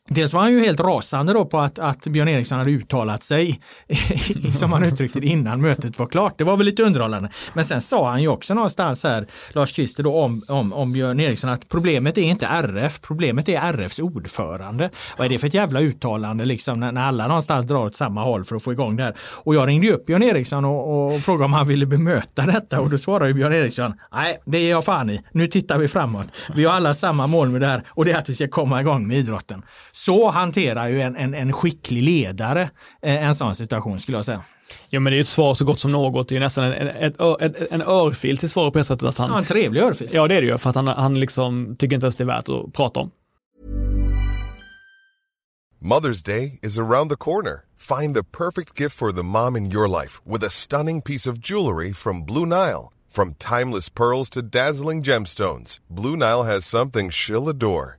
Dels var han ju helt rasande då på att, att Björn Eriksson hade uttalat sig, som han uttryckte det innan mötet var klart. Det var väl lite underhållande. Men sen sa han ju också någonstans här, Lars Christer då om, om, om Björn Eriksson, att problemet är inte RF, problemet är RFs ordförande. Vad är det för ett jävla uttalande liksom när, när alla någonstans drar åt samma håll för att få igång det här? Och jag ringde upp Björn Eriksson och, och frågade om han ville bemöta detta och då svarade ju Björn Eriksson, nej det är jag fan i, nu tittar vi framåt. Vi har alla samma mål med det här och det är att vi ska komma igång med idrotten. Så hanterar ju en, en, en skicklig ledare eh, en sån situation skulle jag säga. Ja men det är ett svar så gott som något. Det är nästan en, en, en, en örfil till svar på det sättet att han... Ja, en trevlig örfil. Ja det är det ju, för att han, han liksom tycker inte ens det är värt att prata om. Mother's Day is around the corner. Find the perfect gift for the mom in your life with a stunning piece of jewelry from Blue Nile. From timeless pearls to dazzling gemstones, Blue Nile has something she'll adore.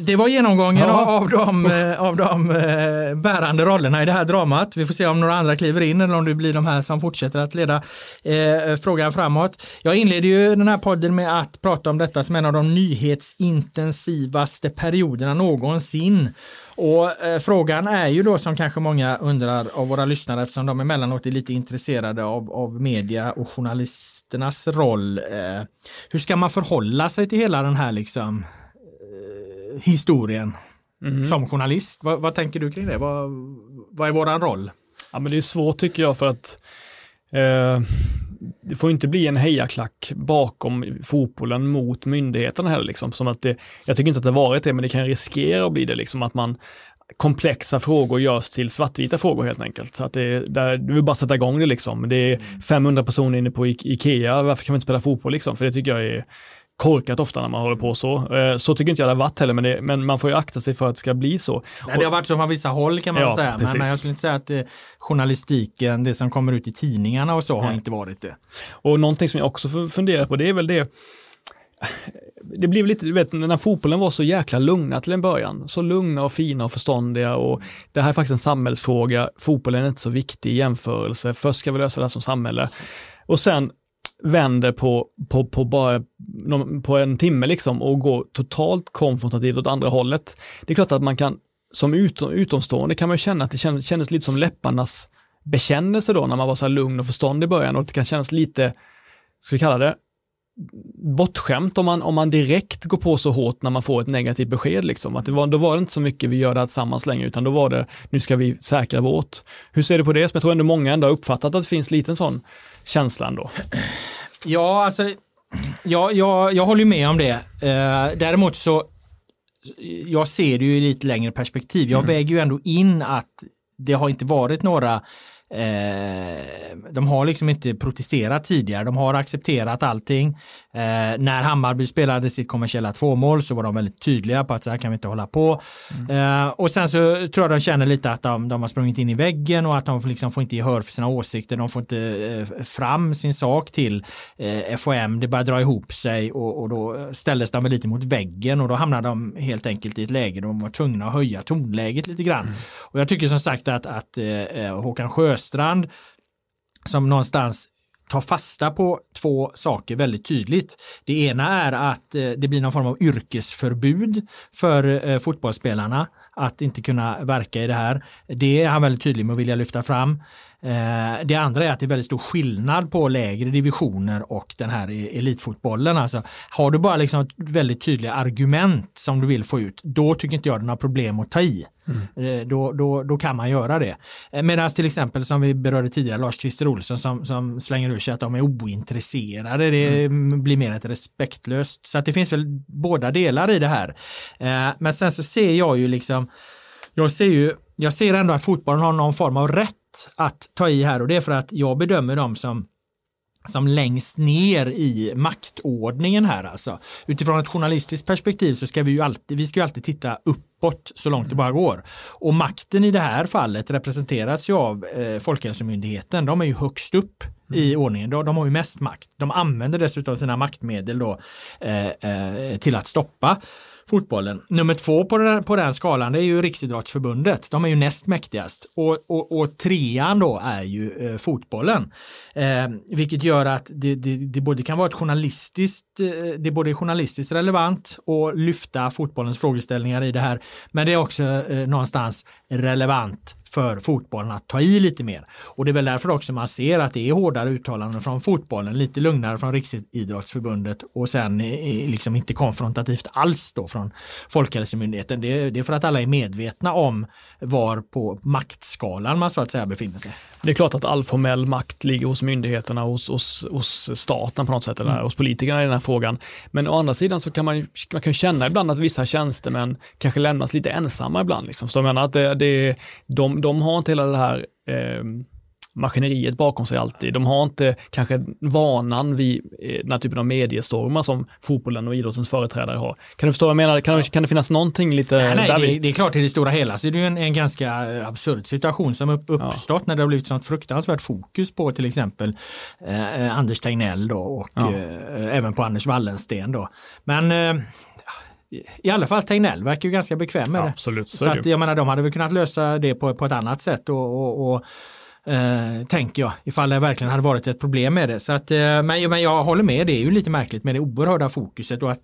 det var genomgången ja. av de, eh, av de eh, bärande rollerna i det här dramat. Vi får se om några andra kliver in eller om det blir de här som fortsätter att leda eh, frågan framåt. Jag inleder ju den här podden med att prata om detta som en av de nyhetsintensivaste perioderna någonsin. Och eh, frågan är ju då som kanske många undrar av våra lyssnare eftersom de emellanåt är lite intresserade av, av media och journalisternas roll. Eh, hur ska man förhålla sig till hela den här liksom historien mm. som journalist. Vad, vad, tänker du kring det? Vad, vad är våran roll? Ja, men det är svårt tycker jag för att eh, det får inte bli en hejaklack bakom fotbollen mot myndigheterna heller. Liksom, som att det, jag tycker inte att det varit det, men det kan riskera att bli det, liksom, att man komplexa frågor görs till svartvita frågor helt enkelt. Så att det, där, du vill bara sätta igång det liksom. Det är 500 personer inne på Ikea, varför kan vi inte spela fotboll liksom? För det tycker jag är korkat ofta när man håller på så. Eh, så tycker inte jag det har varit heller, men, det, men man får ju akta sig för att det ska bli så. Nej, det har varit så från vissa håll kan man ja, säga, men, men, jag skulle inte säga att eh, journalistiken, det som kommer ut i tidningarna och så, Nej. har inte varit det. Och någonting som jag också funderar på, det är väl det det blev lite, du vet, när fotbollen var så jäkla lugna till en början, så lugna och fina och förståndiga och det här är faktiskt en samhällsfråga, fotbollen är inte så viktig i jämförelse, först ska vi lösa det här som samhälle. Och sen vänder på, på, på bara på en timme liksom och går totalt konfrontativt åt andra hållet. Det är klart att man kan, som utom, utomstående kan man känna att det kändes, kändes lite som läpparnas bekännelse då när man var så här lugn och förståndig i början och det kan kännas lite, ska vi kalla det, bortskämt om man, om man direkt går på så hårt när man får ett negativt besked. Liksom. Att det var, då var det inte så mycket vi gör det här tillsammans längre, utan då var det nu ska vi säkra vårt. Hur ser du på det? jag tror ändå många ändå har uppfattat att det finns lite en sån känsla ändå. Ja, alltså, ja, jag, jag håller med om det. Eh, däremot så, jag ser det ju i lite längre perspektiv. Jag mm. väger ju ändå in att det har inte varit några Eh, de har liksom inte protesterat tidigare, de har accepterat allting. Eh, när Hammarby spelade sitt kommersiella tvåmål så var de väldigt tydliga på att så här kan vi inte hålla på. Mm. Eh, och sen så tror jag de känner lite att de, de har sprungit in i väggen och att de liksom får inte gehör för sina åsikter, de får inte eh, fram sin sak till eh, FOM, det börjar dra ihop sig och, och då ställdes de lite mot väggen och då hamnade de helt enkelt i ett läge där de var tvungna att höja tonläget lite grann. Mm. Och jag tycker som sagt att, att eh, Håkan Sjöstrand som någonstans ta fasta på två saker väldigt tydligt. Det ena är att eh, det blir någon form av yrkesförbud för eh, fotbollsspelarna att inte kunna verka i det här. Det är han väldigt tydlig med att vilja lyfta fram. Eh, det andra är att det är väldigt stor skillnad på lägre divisioner och den här e- elitfotbollen. Alltså, har du bara liksom väldigt tydliga argument som du vill få ut, då tycker inte jag det är några problem att ta i. Mm. Eh, då, då, då kan man göra det. Eh, Medan till exempel som vi berörde tidigare, Lars-Christer Olsson som, som slänger ur sig att de är ointresserade. Det mm. blir mer ett respektlöst. Så att det finns väl båda delar i det här. Men sen så ser jag ju liksom, jag ser ju, jag ser ändå att fotbollen har någon form av rätt att ta i här och det är för att jag bedömer dem som som längst ner i maktordningen här alltså. Utifrån ett journalistiskt perspektiv så ska vi ju alltid, vi ska ju alltid titta uppåt så långt det bara går. Och makten i det här fallet representeras ju av eh, Folkhälsomyndigheten. De är ju högst upp i ordningen. De, de har ju mest makt. De använder dessutom sina maktmedel då eh, eh, till att stoppa fotbollen. Nummer två på den, på den skalan det är ju Riksidrottsförbundet. De är ju näst mäktigast. Och, och, och trean då är ju eh, fotbollen. Eh, vilket gör att det, det, det både kan vara ett journalistiskt, eh, det är både journalistiskt relevant och lyfta fotbollens frågeställningar i det här. Men det är också eh, någonstans relevant för fotbollen att ta i lite mer. Och det är väl därför också man ser att det är hårdare uttalanden från fotbollen, lite lugnare från Riksidrottsförbundet och sen liksom inte konfrontativt alls då från Folkhälsomyndigheten. Det är, det är för att alla är medvetna om var på maktskalan man så att säga befinner sig. Det är klart att all formell makt ligger hos myndigheterna, hos, hos, hos staten på något sätt, eller mm. hos politikerna i den här frågan. Men å andra sidan så kan man, man kan känna ibland att vissa tjänstemän kanske lämnas lite ensamma ibland. Liksom. Så jag menar att det, det, de, de har inte hela det här eh, maskineriet bakom sig alltid. De har inte kanske vanan vid eh, den här typen av mediestormar som fotbollen och idrottens företrädare har. Kan du förstå vad jag menar? Kan, kan det finnas någonting lite... Nej, nej det, det, är klart i det stora hela så är det ju en, en ganska eh, absurd situation som upp, uppstått ja. när det har blivit sånt fruktansvärt fokus på till exempel eh, Anders Tegnell då och ja. eh, även på Anders Wallensten då. Men eh, i alla fall Tegnell verkar ju ganska bekväm med ja, det. Absolut, så, så att, jag menar, de hade väl kunnat lösa det på, på ett annat sätt och, och, och eh, tänker jag, ifall det verkligen hade varit ett problem med det. Så att, eh, men, men jag håller med, det är ju lite märkligt med det oerhörda fokuset och att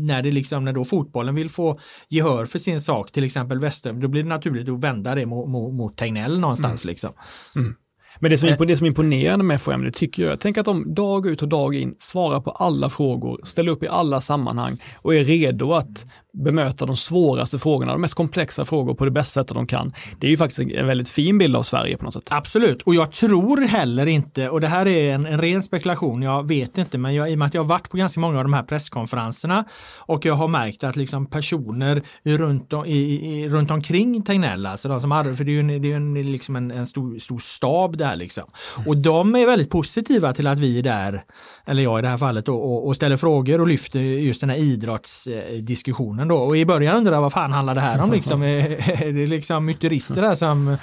när det liksom, när då fotbollen vill få gehör för sin sak, till exempel Western, då blir det naturligt att vända det mot, mot, mot Tegnell någonstans mm. liksom. Mm. Men det som, är, det som imponerande med FHM, det tycker jag, tänk att de dag ut och dag in svarar på alla frågor, ställer upp i alla sammanhang och är redo att bemöta de svåraste frågorna, de mest komplexa frågor på det bästa sättet de kan. Det är ju faktiskt en väldigt fin bild av Sverige på något sätt. Absolut, och jag tror heller inte, och det här är en, en ren spekulation, jag vet inte, men jag, i och med att jag har varit på ganska många av de här presskonferenserna och jag har märkt att liksom personer runt, om, i, i, runt omkring Tegnell, alltså de som hade, för det är ju en, det är en, liksom en, en stor, stor stab där liksom. Mm. Och de är väldigt positiva till att vi är där, eller jag i det här fallet, och, och, och ställer frågor och lyfter just den här idrottsdiskussionen då. Och i början undrade jag vad fan handlar det här om liksom? är det liksom myterister där som,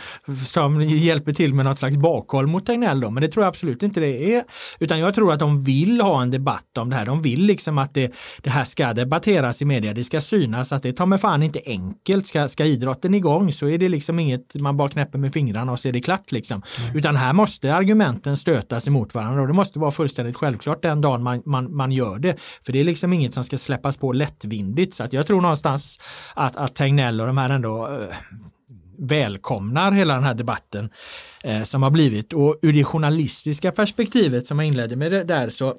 som hjälper till med något slags bakhåll mot Tegnell då? Men det tror jag absolut inte det är. Utan jag tror att de vill ha en debatt om det här. De vill liksom att det, det här ska debatteras i media. Det ska synas att det tar mig fan inte enkelt. Ska, ska idrotten igång så är det liksom inget man bara knäpper med fingrarna och så är det klart liksom. Mm. Utan här måste argumenten stötas emot varandra och det måste vara fullständigt självklart den dagen man, man, man gör det. För det är liksom inget som ska släppas på lättvindigt. Så att jag tror tror någonstans att, att Tegnell och de här ändå eh, välkomnar hela den här debatten eh, som har blivit. Och ur det journalistiska perspektivet som jag inledde med det där så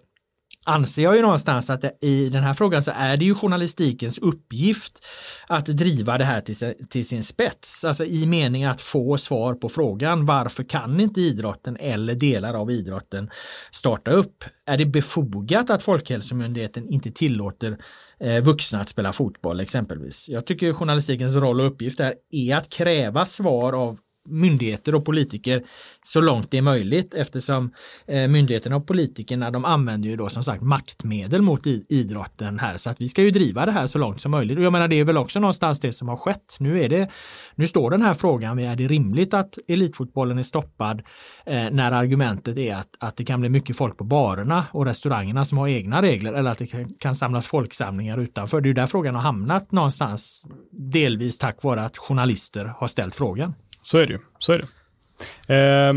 anser jag ju någonstans att i den här frågan så är det ju journalistikens uppgift att driva det här till, till sin spets. Alltså i mening att få svar på frågan varför kan inte idrotten eller delar av idrotten starta upp? Är det befogat att Folkhälsomyndigheten inte tillåter eh, vuxna att spela fotboll exempelvis? Jag tycker journalistikens roll och uppgift är, är att kräva svar av myndigheter och politiker så långt det är möjligt eftersom eh, myndigheterna och politikerna de använder ju då som sagt maktmedel mot idrotten här så att vi ska ju driva det här så långt som möjligt. Och jag menar det är väl också någonstans det som har skett. Nu är det, nu står den här frågan, är det rimligt att elitfotbollen är stoppad eh, när argumentet är att, att det kan bli mycket folk på barerna och restaurangerna som har egna regler eller att det kan, kan samlas folksamlingar utanför. Det är ju där frågan har hamnat någonstans, delvis tack vare att journalister har ställt frågan. Så är det ju. Så är det. Eh,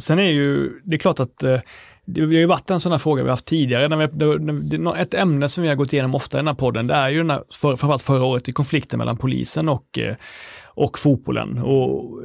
sen är ju, det är klart att eh, det har ju varit en sån här fråga vi haft tidigare. När vi, ett ämne som vi har gått igenom ofta i den här podden, det är ju den här, för, framförallt förra året, i konflikten mellan polisen och eh, och fotbollen. Och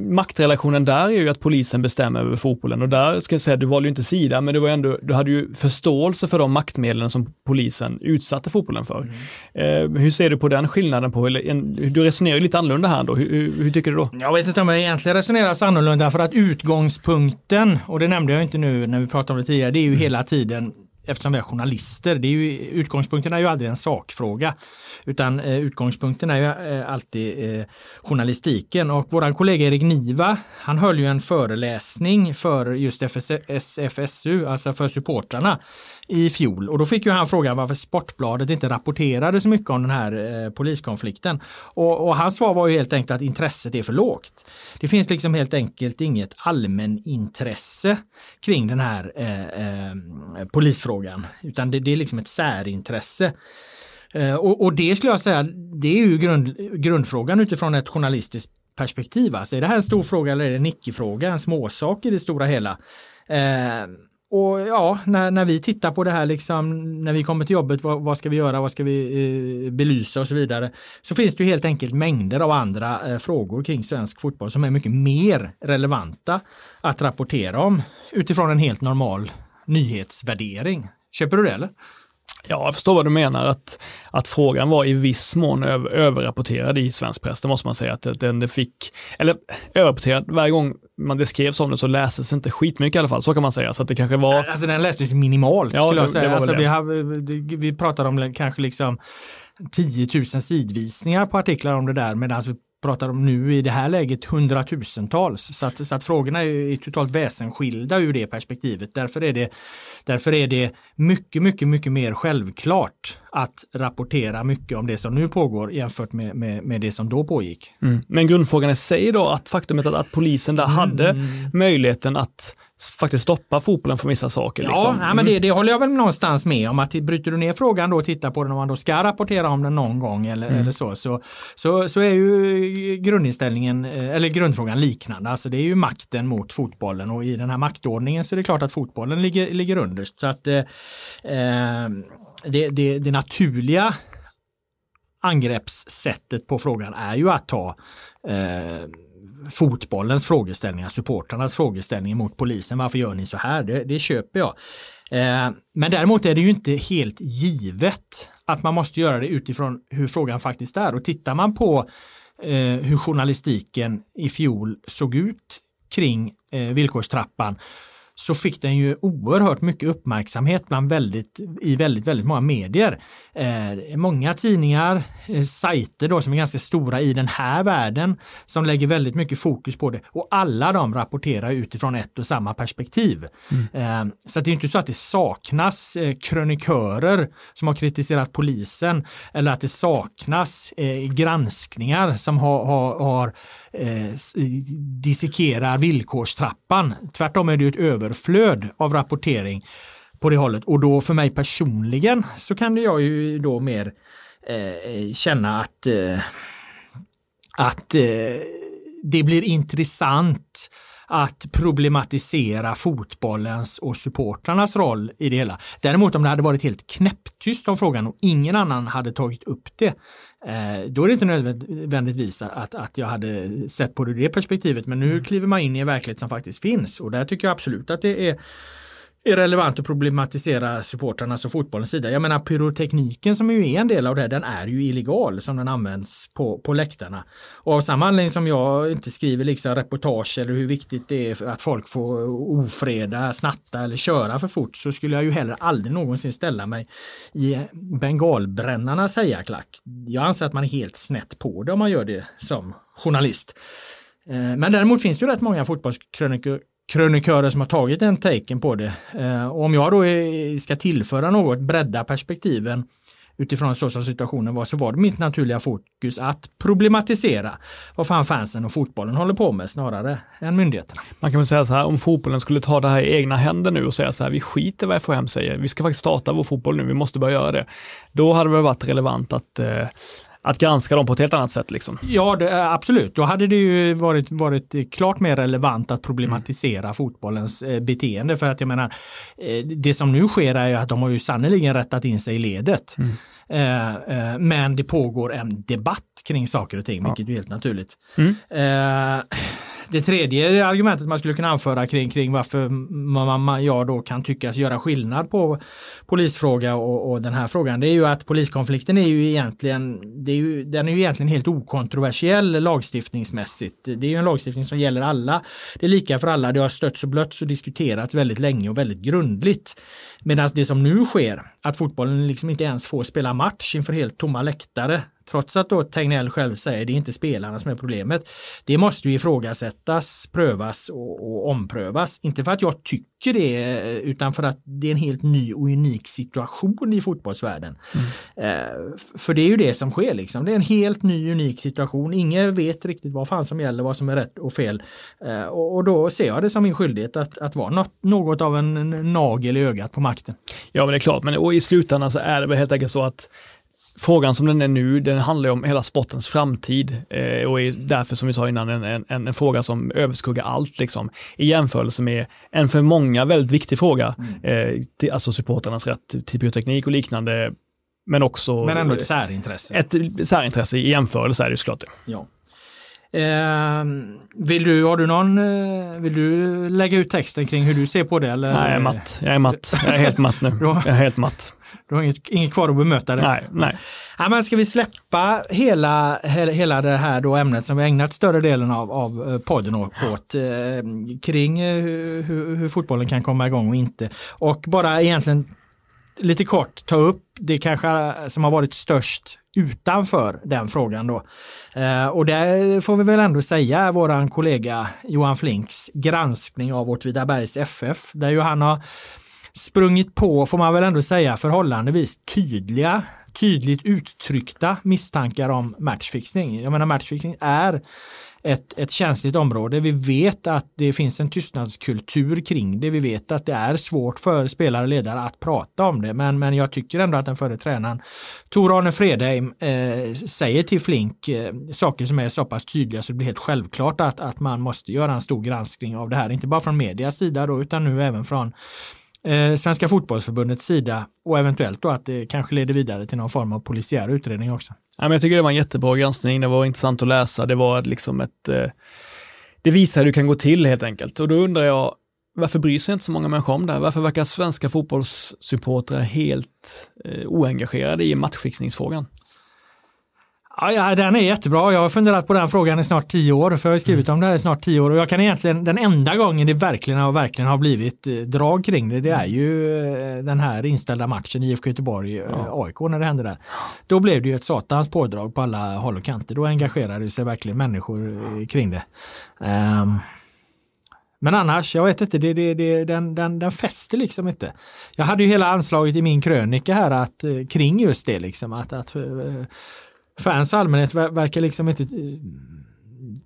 maktrelationen där är ju att polisen bestämmer över fotbollen och där ska jag säga, du valde ju inte sida, men det var ändå, du hade ju förståelse för de maktmedlen som polisen utsatte fotbollen för. Mm. Eh, hur ser du på den skillnaden? på, Du resonerar ju lite annorlunda här då, hur, hur, hur, tycker du då? Jag vet inte om jag egentligen resonerar så annorlunda för att utgångspunkten, och det nämnde jag inte nu när vi pratade om det tidigare, det är ju mm. hela tiden eftersom vi är journalister, det är ju, utgångspunkten är ju aldrig en sakfråga. Utan eh, utgångspunkten är ju eh, alltid eh, journalistiken och våran kollega Erik Niva, han höll ju en föreläsning för just SFSU, alltså för supportrarna i fjol och då fick ju han frågan varför Sportbladet inte rapporterade så mycket om den här eh, poliskonflikten. Och, och hans svar var ju helt enkelt att intresset är för lågt. Det finns liksom helt enkelt inget allmänintresse kring den här eh, eh, polisfrågan, utan det, det, är liksom ett särintresse. Eh, och, och, det skulle jag säga, det är ju grund, grundfrågan utifrån ett journalistiskt perspektiv. Alltså är det här en stor fråga eller är det en icke-fråga, en småsak i det stora hela? Eh, och ja, när, när vi tittar på det här, liksom, när vi kommer till jobbet, vad, vad ska vi göra, vad ska vi eh, belysa och så vidare, så finns det ju helt enkelt mängder av andra eh, frågor kring svensk fotboll som är mycket mer relevanta att rapportera om utifrån en helt normal nyhetsvärdering. Köper du det eller? Ja, jag förstår vad du menar, att, att frågan var i viss mån över, överrapporterad i svensk press. Det måste man säga att den det fick, eller överrapporterad, varje gång man det skrevs om det så läses inte skitmycket i alla fall, så kan man säga. Så att det kanske var... Alltså den lästes minimalt ja, skulle jag säga. Alltså, vi, har, vi pratar om kanske liksom 10 000 sidvisningar på artiklar om det där medan vi pratar om nu i det här läget hundratusentals. Så att, så att frågorna är totalt väsensskilda ur det perspektivet. Därför är det, därför är det mycket, mycket, mycket mer självklart att rapportera mycket om det som nu pågår jämfört med, med, med det som då pågick. Mm. Men grundfrågan i sig då, att faktumet att, att polisen där mm. hade möjligheten att faktiskt stoppa fotbollen från vissa saker. Ja, liksom. ja men det, det håller jag väl någonstans med om att bryter du ner frågan då och tittar på den om man då ska rapportera om den någon gång eller, mm. eller så, så, så, så är ju grundinställningen eh, eller grundfrågan liknande. Alltså det är ju makten mot fotbollen och i den här maktordningen så är det klart att fotbollen ligger, ligger underst. Så att eh, eh det, det, det naturliga angreppssättet på frågan är ju att ta eh, fotbollens frågeställningar, supportrarnas frågeställningar mot polisen. Varför gör ni så här? Det, det köper jag. Eh, men däremot är det ju inte helt givet att man måste göra det utifrån hur frågan faktiskt är. Och tittar man på eh, hur journalistiken i fjol såg ut kring eh, villkorstrappan så fick den ju oerhört mycket uppmärksamhet bland väldigt, i väldigt, väldigt många medier. Eh, många tidningar, eh, sajter då som är ganska stora i den här världen som lägger väldigt mycket fokus på det och alla de rapporterar utifrån ett och samma perspektiv. Mm. Eh, så det är inte så att det saknas eh, krönikörer som har kritiserat polisen eller att det saknas eh, granskningar som har, har, har eh, dissekerar villkorstrappan. Tvärtom är det ett överflöd av rapportering på det hållet och då för mig personligen så kan jag ju då mer eh, känna att, eh, att eh, det blir intressant att problematisera fotbollens och supportrarnas roll i det hela. Däremot om det hade varit helt knäpptyst om frågan och ingen annan hade tagit upp det, eh, då är det inte nödvändigtvis att, att jag hade sett på det ur det perspektivet. Men nu mm. kliver man in i en verklighet som faktiskt finns och där tycker jag absolut att det är är relevant att problematisera supportrarnas och fotbollens sida. Jag menar pyrotekniken som ju är en del av det, den är ju illegal som den används på, på läktarna. Och av samma anledning som jag inte skriver liksom reportage eller hur viktigt det är att folk får ofreda, snatta eller köra för fort så skulle jag ju heller aldrig någonsin ställa mig i bengalbrännarnas hejaklack. Jag anser att man är helt snett på det om man gör det som journalist. Eh, men däremot finns det ju rätt många fotbollskrönikor krönikörer som har tagit den taken på det. Och om jag då ska tillföra något, bredda perspektiven utifrån så som situationen var så var det mitt naturliga fokus att problematisera vad fan fansen och fotbollen håller på med snarare än myndigheterna. Man kan väl säga så här, om fotbollen skulle ta det här i egna händer nu och säga så här, vi skiter vad FHM säger, vi ska faktiskt starta vår fotboll nu, vi måste börja göra det. Då hade det varit relevant att eh, att granska dem på ett helt annat sätt. Liksom. Ja, det, absolut. Då hade det ju varit, varit klart mer relevant att problematisera mm. fotbollens eh, beteende. För att jag menar, eh, det som nu sker är ju att de har ju sannoliken rättat in sig i ledet. Mm. Eh, eh men det pågår en debatt kring saker och ting, ja. vilket är helt naturligt. Mm. Det tredje argumentet man skulle kunna anföra kring, kring varför man, man, jag då kan tyckas göra skillnad på polisfråga och, och, den här frågan, det är ju att poliskonflikten är ju egentligen, det är ju, den är ju egentligen helt okontroversiell lagstiftningsmässigt. Det är ju en lagstiftning som gäller alla. Det är lika för alla, det har stötts och blötts och diskuterats väldigt länge och väldigt grundligt. Medan det som nu sker, att fotbollen liksom inte ens får spela match inför helt tomma läktare, Trots att då Tegnell själv säger det är inte spelarna som är problemet. Det måste ju ifrågasättas, prövas och, och, omprövas. Inte för att jag tycker det, utan för att det är en helt ny och unik situation i fotbollsvärlden. Mm. Eh, för det är ju det som sker liksom. Det är en helt ny unik situation. Ingen vet riktigt vad fan som gäller, vad som är rätt och fel. Eh, och, och, då ser jag det som min skyldighet att, att vara något, något av en nagel i ögat på makten. Ja, men det är klart. Men och i slutändan så är det väl helt enkelt så att frågan som den är nu, den handlar om hela sportens framtid eh, och är därför som vi sa innan en, en, en, fråga som överskuggar allt liksom i jämförelse med en för många väldigt viktig fråga, mm. eh, till, alltså supporternas rätt till bioteknik och liknande. Men också... Men ändå ett särintresse. Ett särintresse i jämförelse är det såklart. Ja. Eh, vill du, har du någon, eh, vill du lägga ut texten kring hur du ser på det? Eller? Nej, jag är matt. Jag är matt. Jag är helt matt nu. Jag är helt matt. Du har inget, inget kvar att bemöta det. Nej, nej. Ja, men ska vi släppa hela, hela det här då ämnet som vi ägnat större delen av, av eh, podden åt eh, kring eh, hur, hur, fotbollen kan komma igång och inte. Och bara egentligen lite kort ta upp det kanske som har varit störst utanför den frågan då. Eh, och det får vi väl ändå säga våran kollega Johan Flinks granskning av Åtvidabergs FF där ju han har sprungit på, får man väl ändå säga, förhållandevis tydliga, tydligt uttryckta misstankar om matchfixning. Jag menar matchfixning är ett, ett känsligt område. Vi vet att det finns en tystnadskultur kring det. Vi vet att det är svårt för spelare och ledare att prata om det. Men, men jag tycker ändå att den förre tränaren Tor-Arne Fredheim eh, säger till Flink eh, saker som är så pass tydliga så det blir helt självklart att, att man måste göra en stor granskning av det här. Inte bara från medias sida då, utan nu även från eh, Svenska fotbollsförbundets sida och eventuellt då att det kanske leder vidare till någon form av polisiär utredning också. Ja, men jag tycker det var en jättebra granskning, det var intressant att läsa, det var liksom ett eh, det visar hur det kan gå till helt enkelt. Och då undrar jag, varför bryr sig inte så många människor om det? här? Varför verkar svenska fotbollssupportrar helt eh, oengagerade i matchfixningsfrågan? Ja, den är jättebra. Jag har funderat på den frågan i snart tio år, för jag har skrivit om det här i snart tio år och jag kan egentligen, den enda gången det verkligen har, verkligen har blivit eh, drag kring det, det är ju eh, den här inställda matchen IFK Göteborg, eh, ja. När det hände där. Då blev det ju ett satans pådrag på alla håll och kanter. Då engagerade sig verkligen människor kring det. Um, men annars, jag vet inte, det, det, det, den, den, den fäster liksom inte. Jag hade ju hela anslaget i min krönika här att, kring just det, liksom, att, att fans allmänhet verkar liksom inte eh,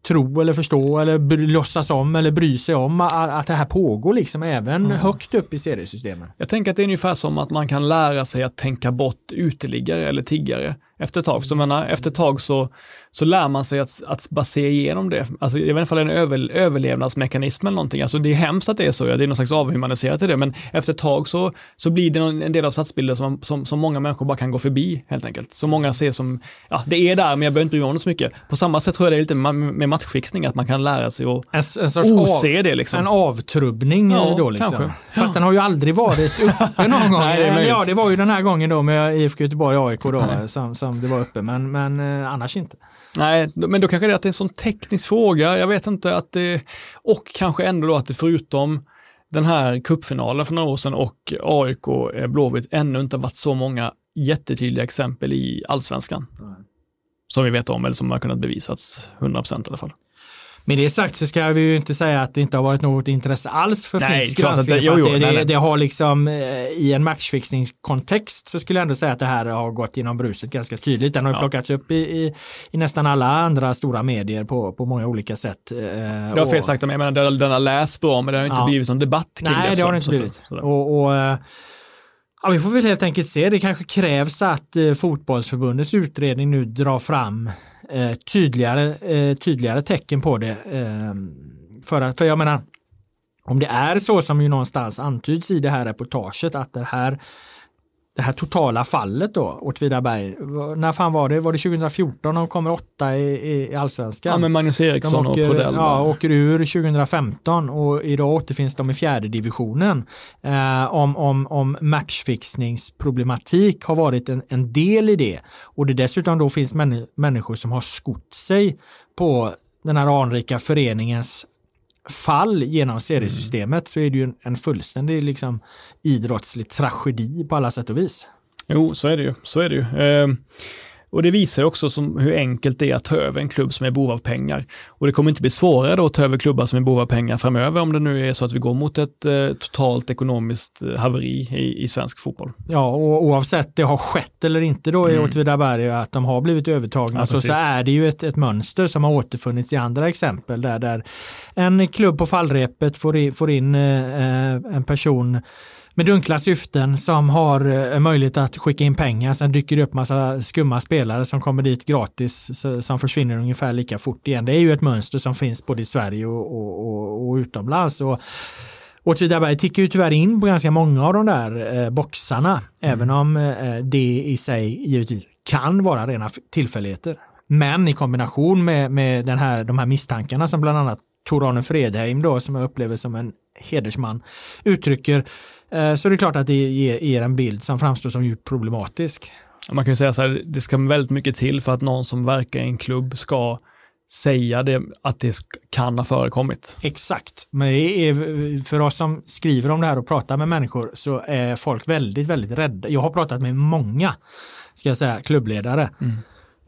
tro eller förstå eller låtsas om eller bry sig om att det här pågår liksom även mm. högt upp i seriesystemen. Jag tänker att det är ungefär som att man kan lära sig att tänka bort uteliggare eller tiggare efter ett tag. Så menar, efter ett tag så, så lär man sig att, att bara se igenom det. Alltså, I alla fall en över, överlevnadsmekanism eller någonting. Alltså, det är hemskt att det är så, ja, det är någon slags avhumaniserat i det, men efter ett tag så, så blir det en del av stadsbilden som, som, som många människor bara kan gå förbi helt enkelt. Så många ser som, ja det är där men jag behöver inte bry mig om det så mycket. På samma sätt tror jag det är lite med matchfixning, att man kan lära sig att en, en sorts ose av, det. Liksom. En avtrubbning ja, då liksom. Kanske. Fast ja. den har ju aldrig varit uppe någon gång. Nej, det ja, det var ju den här gången då med IFK Göteborg AIK då, som, som som det var uppe, men, men eh, annars inte. Nej, men då kanske det är att det är en sån teknisk fråga. Jag vet inte att det, och kanske ändå då att det förutom den här kuppfinalen för några år sedan och AIK Blåvitt ännu inte varit så många jättetydliga exempel i allsvenskan. Mm. Som vi vet om, eller som har kunnat bevisats 100% i alla fall. Med det sagt så ska vi ju inte säga att det inte har varit något intresse alls för Nej, Flinks att det- granskning. jo, jo, nej, det, det, nej. det har liksom eh, i en matchfixningskontext så skulle jag ändå säga att det här har gått genom bruset ganska tydligt. Den har ju plockats upp i, i, i nästan alla andra stora medier på, på många olika sätt. eh, Det har fel sagt, men jag menar, den, har läst bra, men det har inte Ja. blivit någon debatt kring Nej, det så- har det inte blivit. Och, och, eh, ja, vi får väl helt enkelt se. Det kanske krävs att eh, fotbollsförbundets utredning nu drar fram eh, tydligare, eh, tydligare tecken på det. Eh, för, att, för jag menar, om det är så som ju någonstans antyds i det här reportaget att det här det här totala fallet då, Åtvidaberg, när fan var det? Var det 2014 de kommer åtta i, i, i allsvenskan? Ja, med Magnus Eriksson åker, och Prodell. ja, åker ur 2015 och idag återfinns de i fjärde divisionen. Eh, om, om, om matchfixningsproblematik har varit en, en del i det och det dessutom då finns män, människor som har skott sig på den här anrika föreningens fall genom seriesystemet så är det ju en, fullständig liksom, idrottslig tragedi på alla sätt och vis. Jo, så är det ju. Så är det ju. Ehm, och det visar också som hur enkelt det är att ta över en klubb som är behov av pengar. Och det kommer inte bli svårare då att ta över klubbar som är behov av pengar framöver om det nu är så att vi går mot ett eh, totalt ekonomiskt eh, haveri i, i svensk fotboll. Ja, och oavsett det har skett eller inte då i Mm. Åtvidaberg att de har blivit övertagna Ja, så, så är det ju ett, ett mönster som har återfunnits i andra exempel där, där en klubb på fallrepet får, i, får in eh, en person med dunkla syften som har eh, möjlighet att skicka in pengar. Sen dyker det upp massa skumma spelare som kommer dit gratis som försvinner ungefär lika fort igen. Det är ju ett mönster som finns både i Sverige och, och, och, utomlands. Och, Åtvidaberg tickar ju tyvärr in på ganska många av de där eh, boxarna, även om eh, det i sig givetvis kan vara rena tillfälligheter. Men i kombination med, med den här, de här misstankarna som bland annat Tor-Arne Fredheim då, som jag upplever som en hedersman, uttrycker, eh, så är det klart att det ger, ger en bild som framstår som djupt problematisk. Man kan ju säga så här, det ska väldigt mycket till för att någon som verkar i en klubb ska säga det, att det kan ha förekommit. Exakt, men är, för oss som skriver om det här och pratar med människor så är folk väldigt, väldigt rädda. Jag har pratat med många, ska jag säga, klubbledare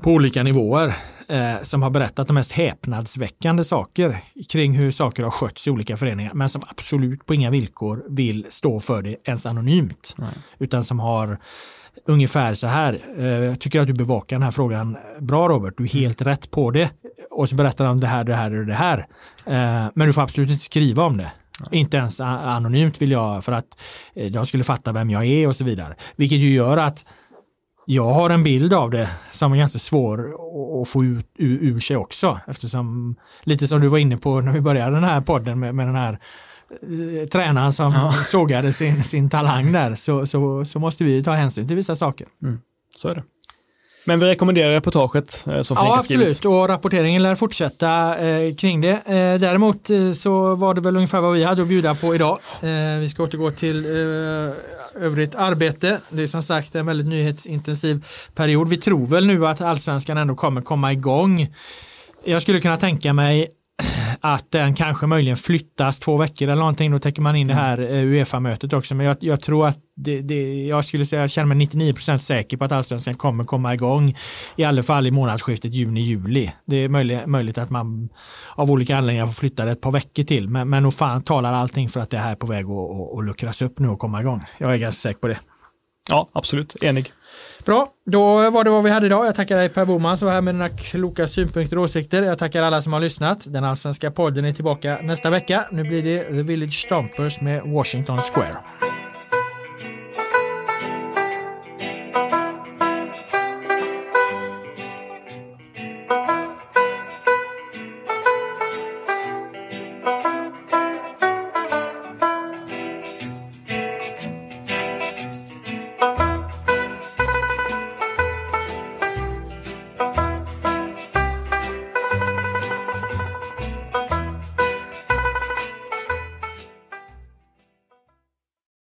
på olika nivåer eh, som har berättat de mest häpnadsväckande saker kring hur saker har skötts i olika föreningar, men som absolut på inga villkor vill stå för det ens anonymt, utan som har ungefär så här. eh, tycker att du bevakar den här frågan bra Robert, du är helt rätt på det. Och så berättar de det här, det här och det här. Eh, Men du får absolut inte skriva om det. Inte ens anonymt vill jag för att eh, de skulle fatta vem jag är och så vidare. Vilket ju gör att jag har en bild av det som är ganska svår att- få ut ur, ur sig också. Eftersom, lite som du var inne på när vi började den här podden med, med den här eh, tränaren som sågade sin, sin talang där, så, så, så måste vi ta hänsyn till vissa saker. Så är det. Men vi rekommenderar reportaget eh, som Ja, absolut. Och rapporteringen lär fortsätta eh, kring det. Eh, däremot eh, så var det väl ungefär vad vi hade att bjuda på idag. Eh, vi ska återgå till övrigt arbete. Det är som sagt en väldigt nyhetsintensiv period. Vi tror väl nu att allsvenskan ändå kommer komma igång. Jag skulle kunna tänka mig att den kanske möjligen flyttas två veckor eller någonting. Då täcker man in det här eh, Uefa-mötet också. Men jag, jag tror att det, det, jag skulle säga, jag känner mig 99% säker på att allsvenskan kommer komma igång. I alla fall i månadsskiftet juni-juli. Det är möjligt, möjligt att man av olika anledningar får flytta det ett par veckor till. Men, men nog fan talar allting för att det här är på väg att, att, att luckras upp nu och komma igång. Jag är ganska säker på det. Ja, absolut. Enig. Bra, då var det vad vi hade idag. Jag tackar dig Per Boman som var här med dina kloka synpunkter och åsikter. Jag tackar alla som har lyssnat. Den allsvenska podden är tillbaka nästa vecka. Nu blir det The Village Stompers med Washington Square.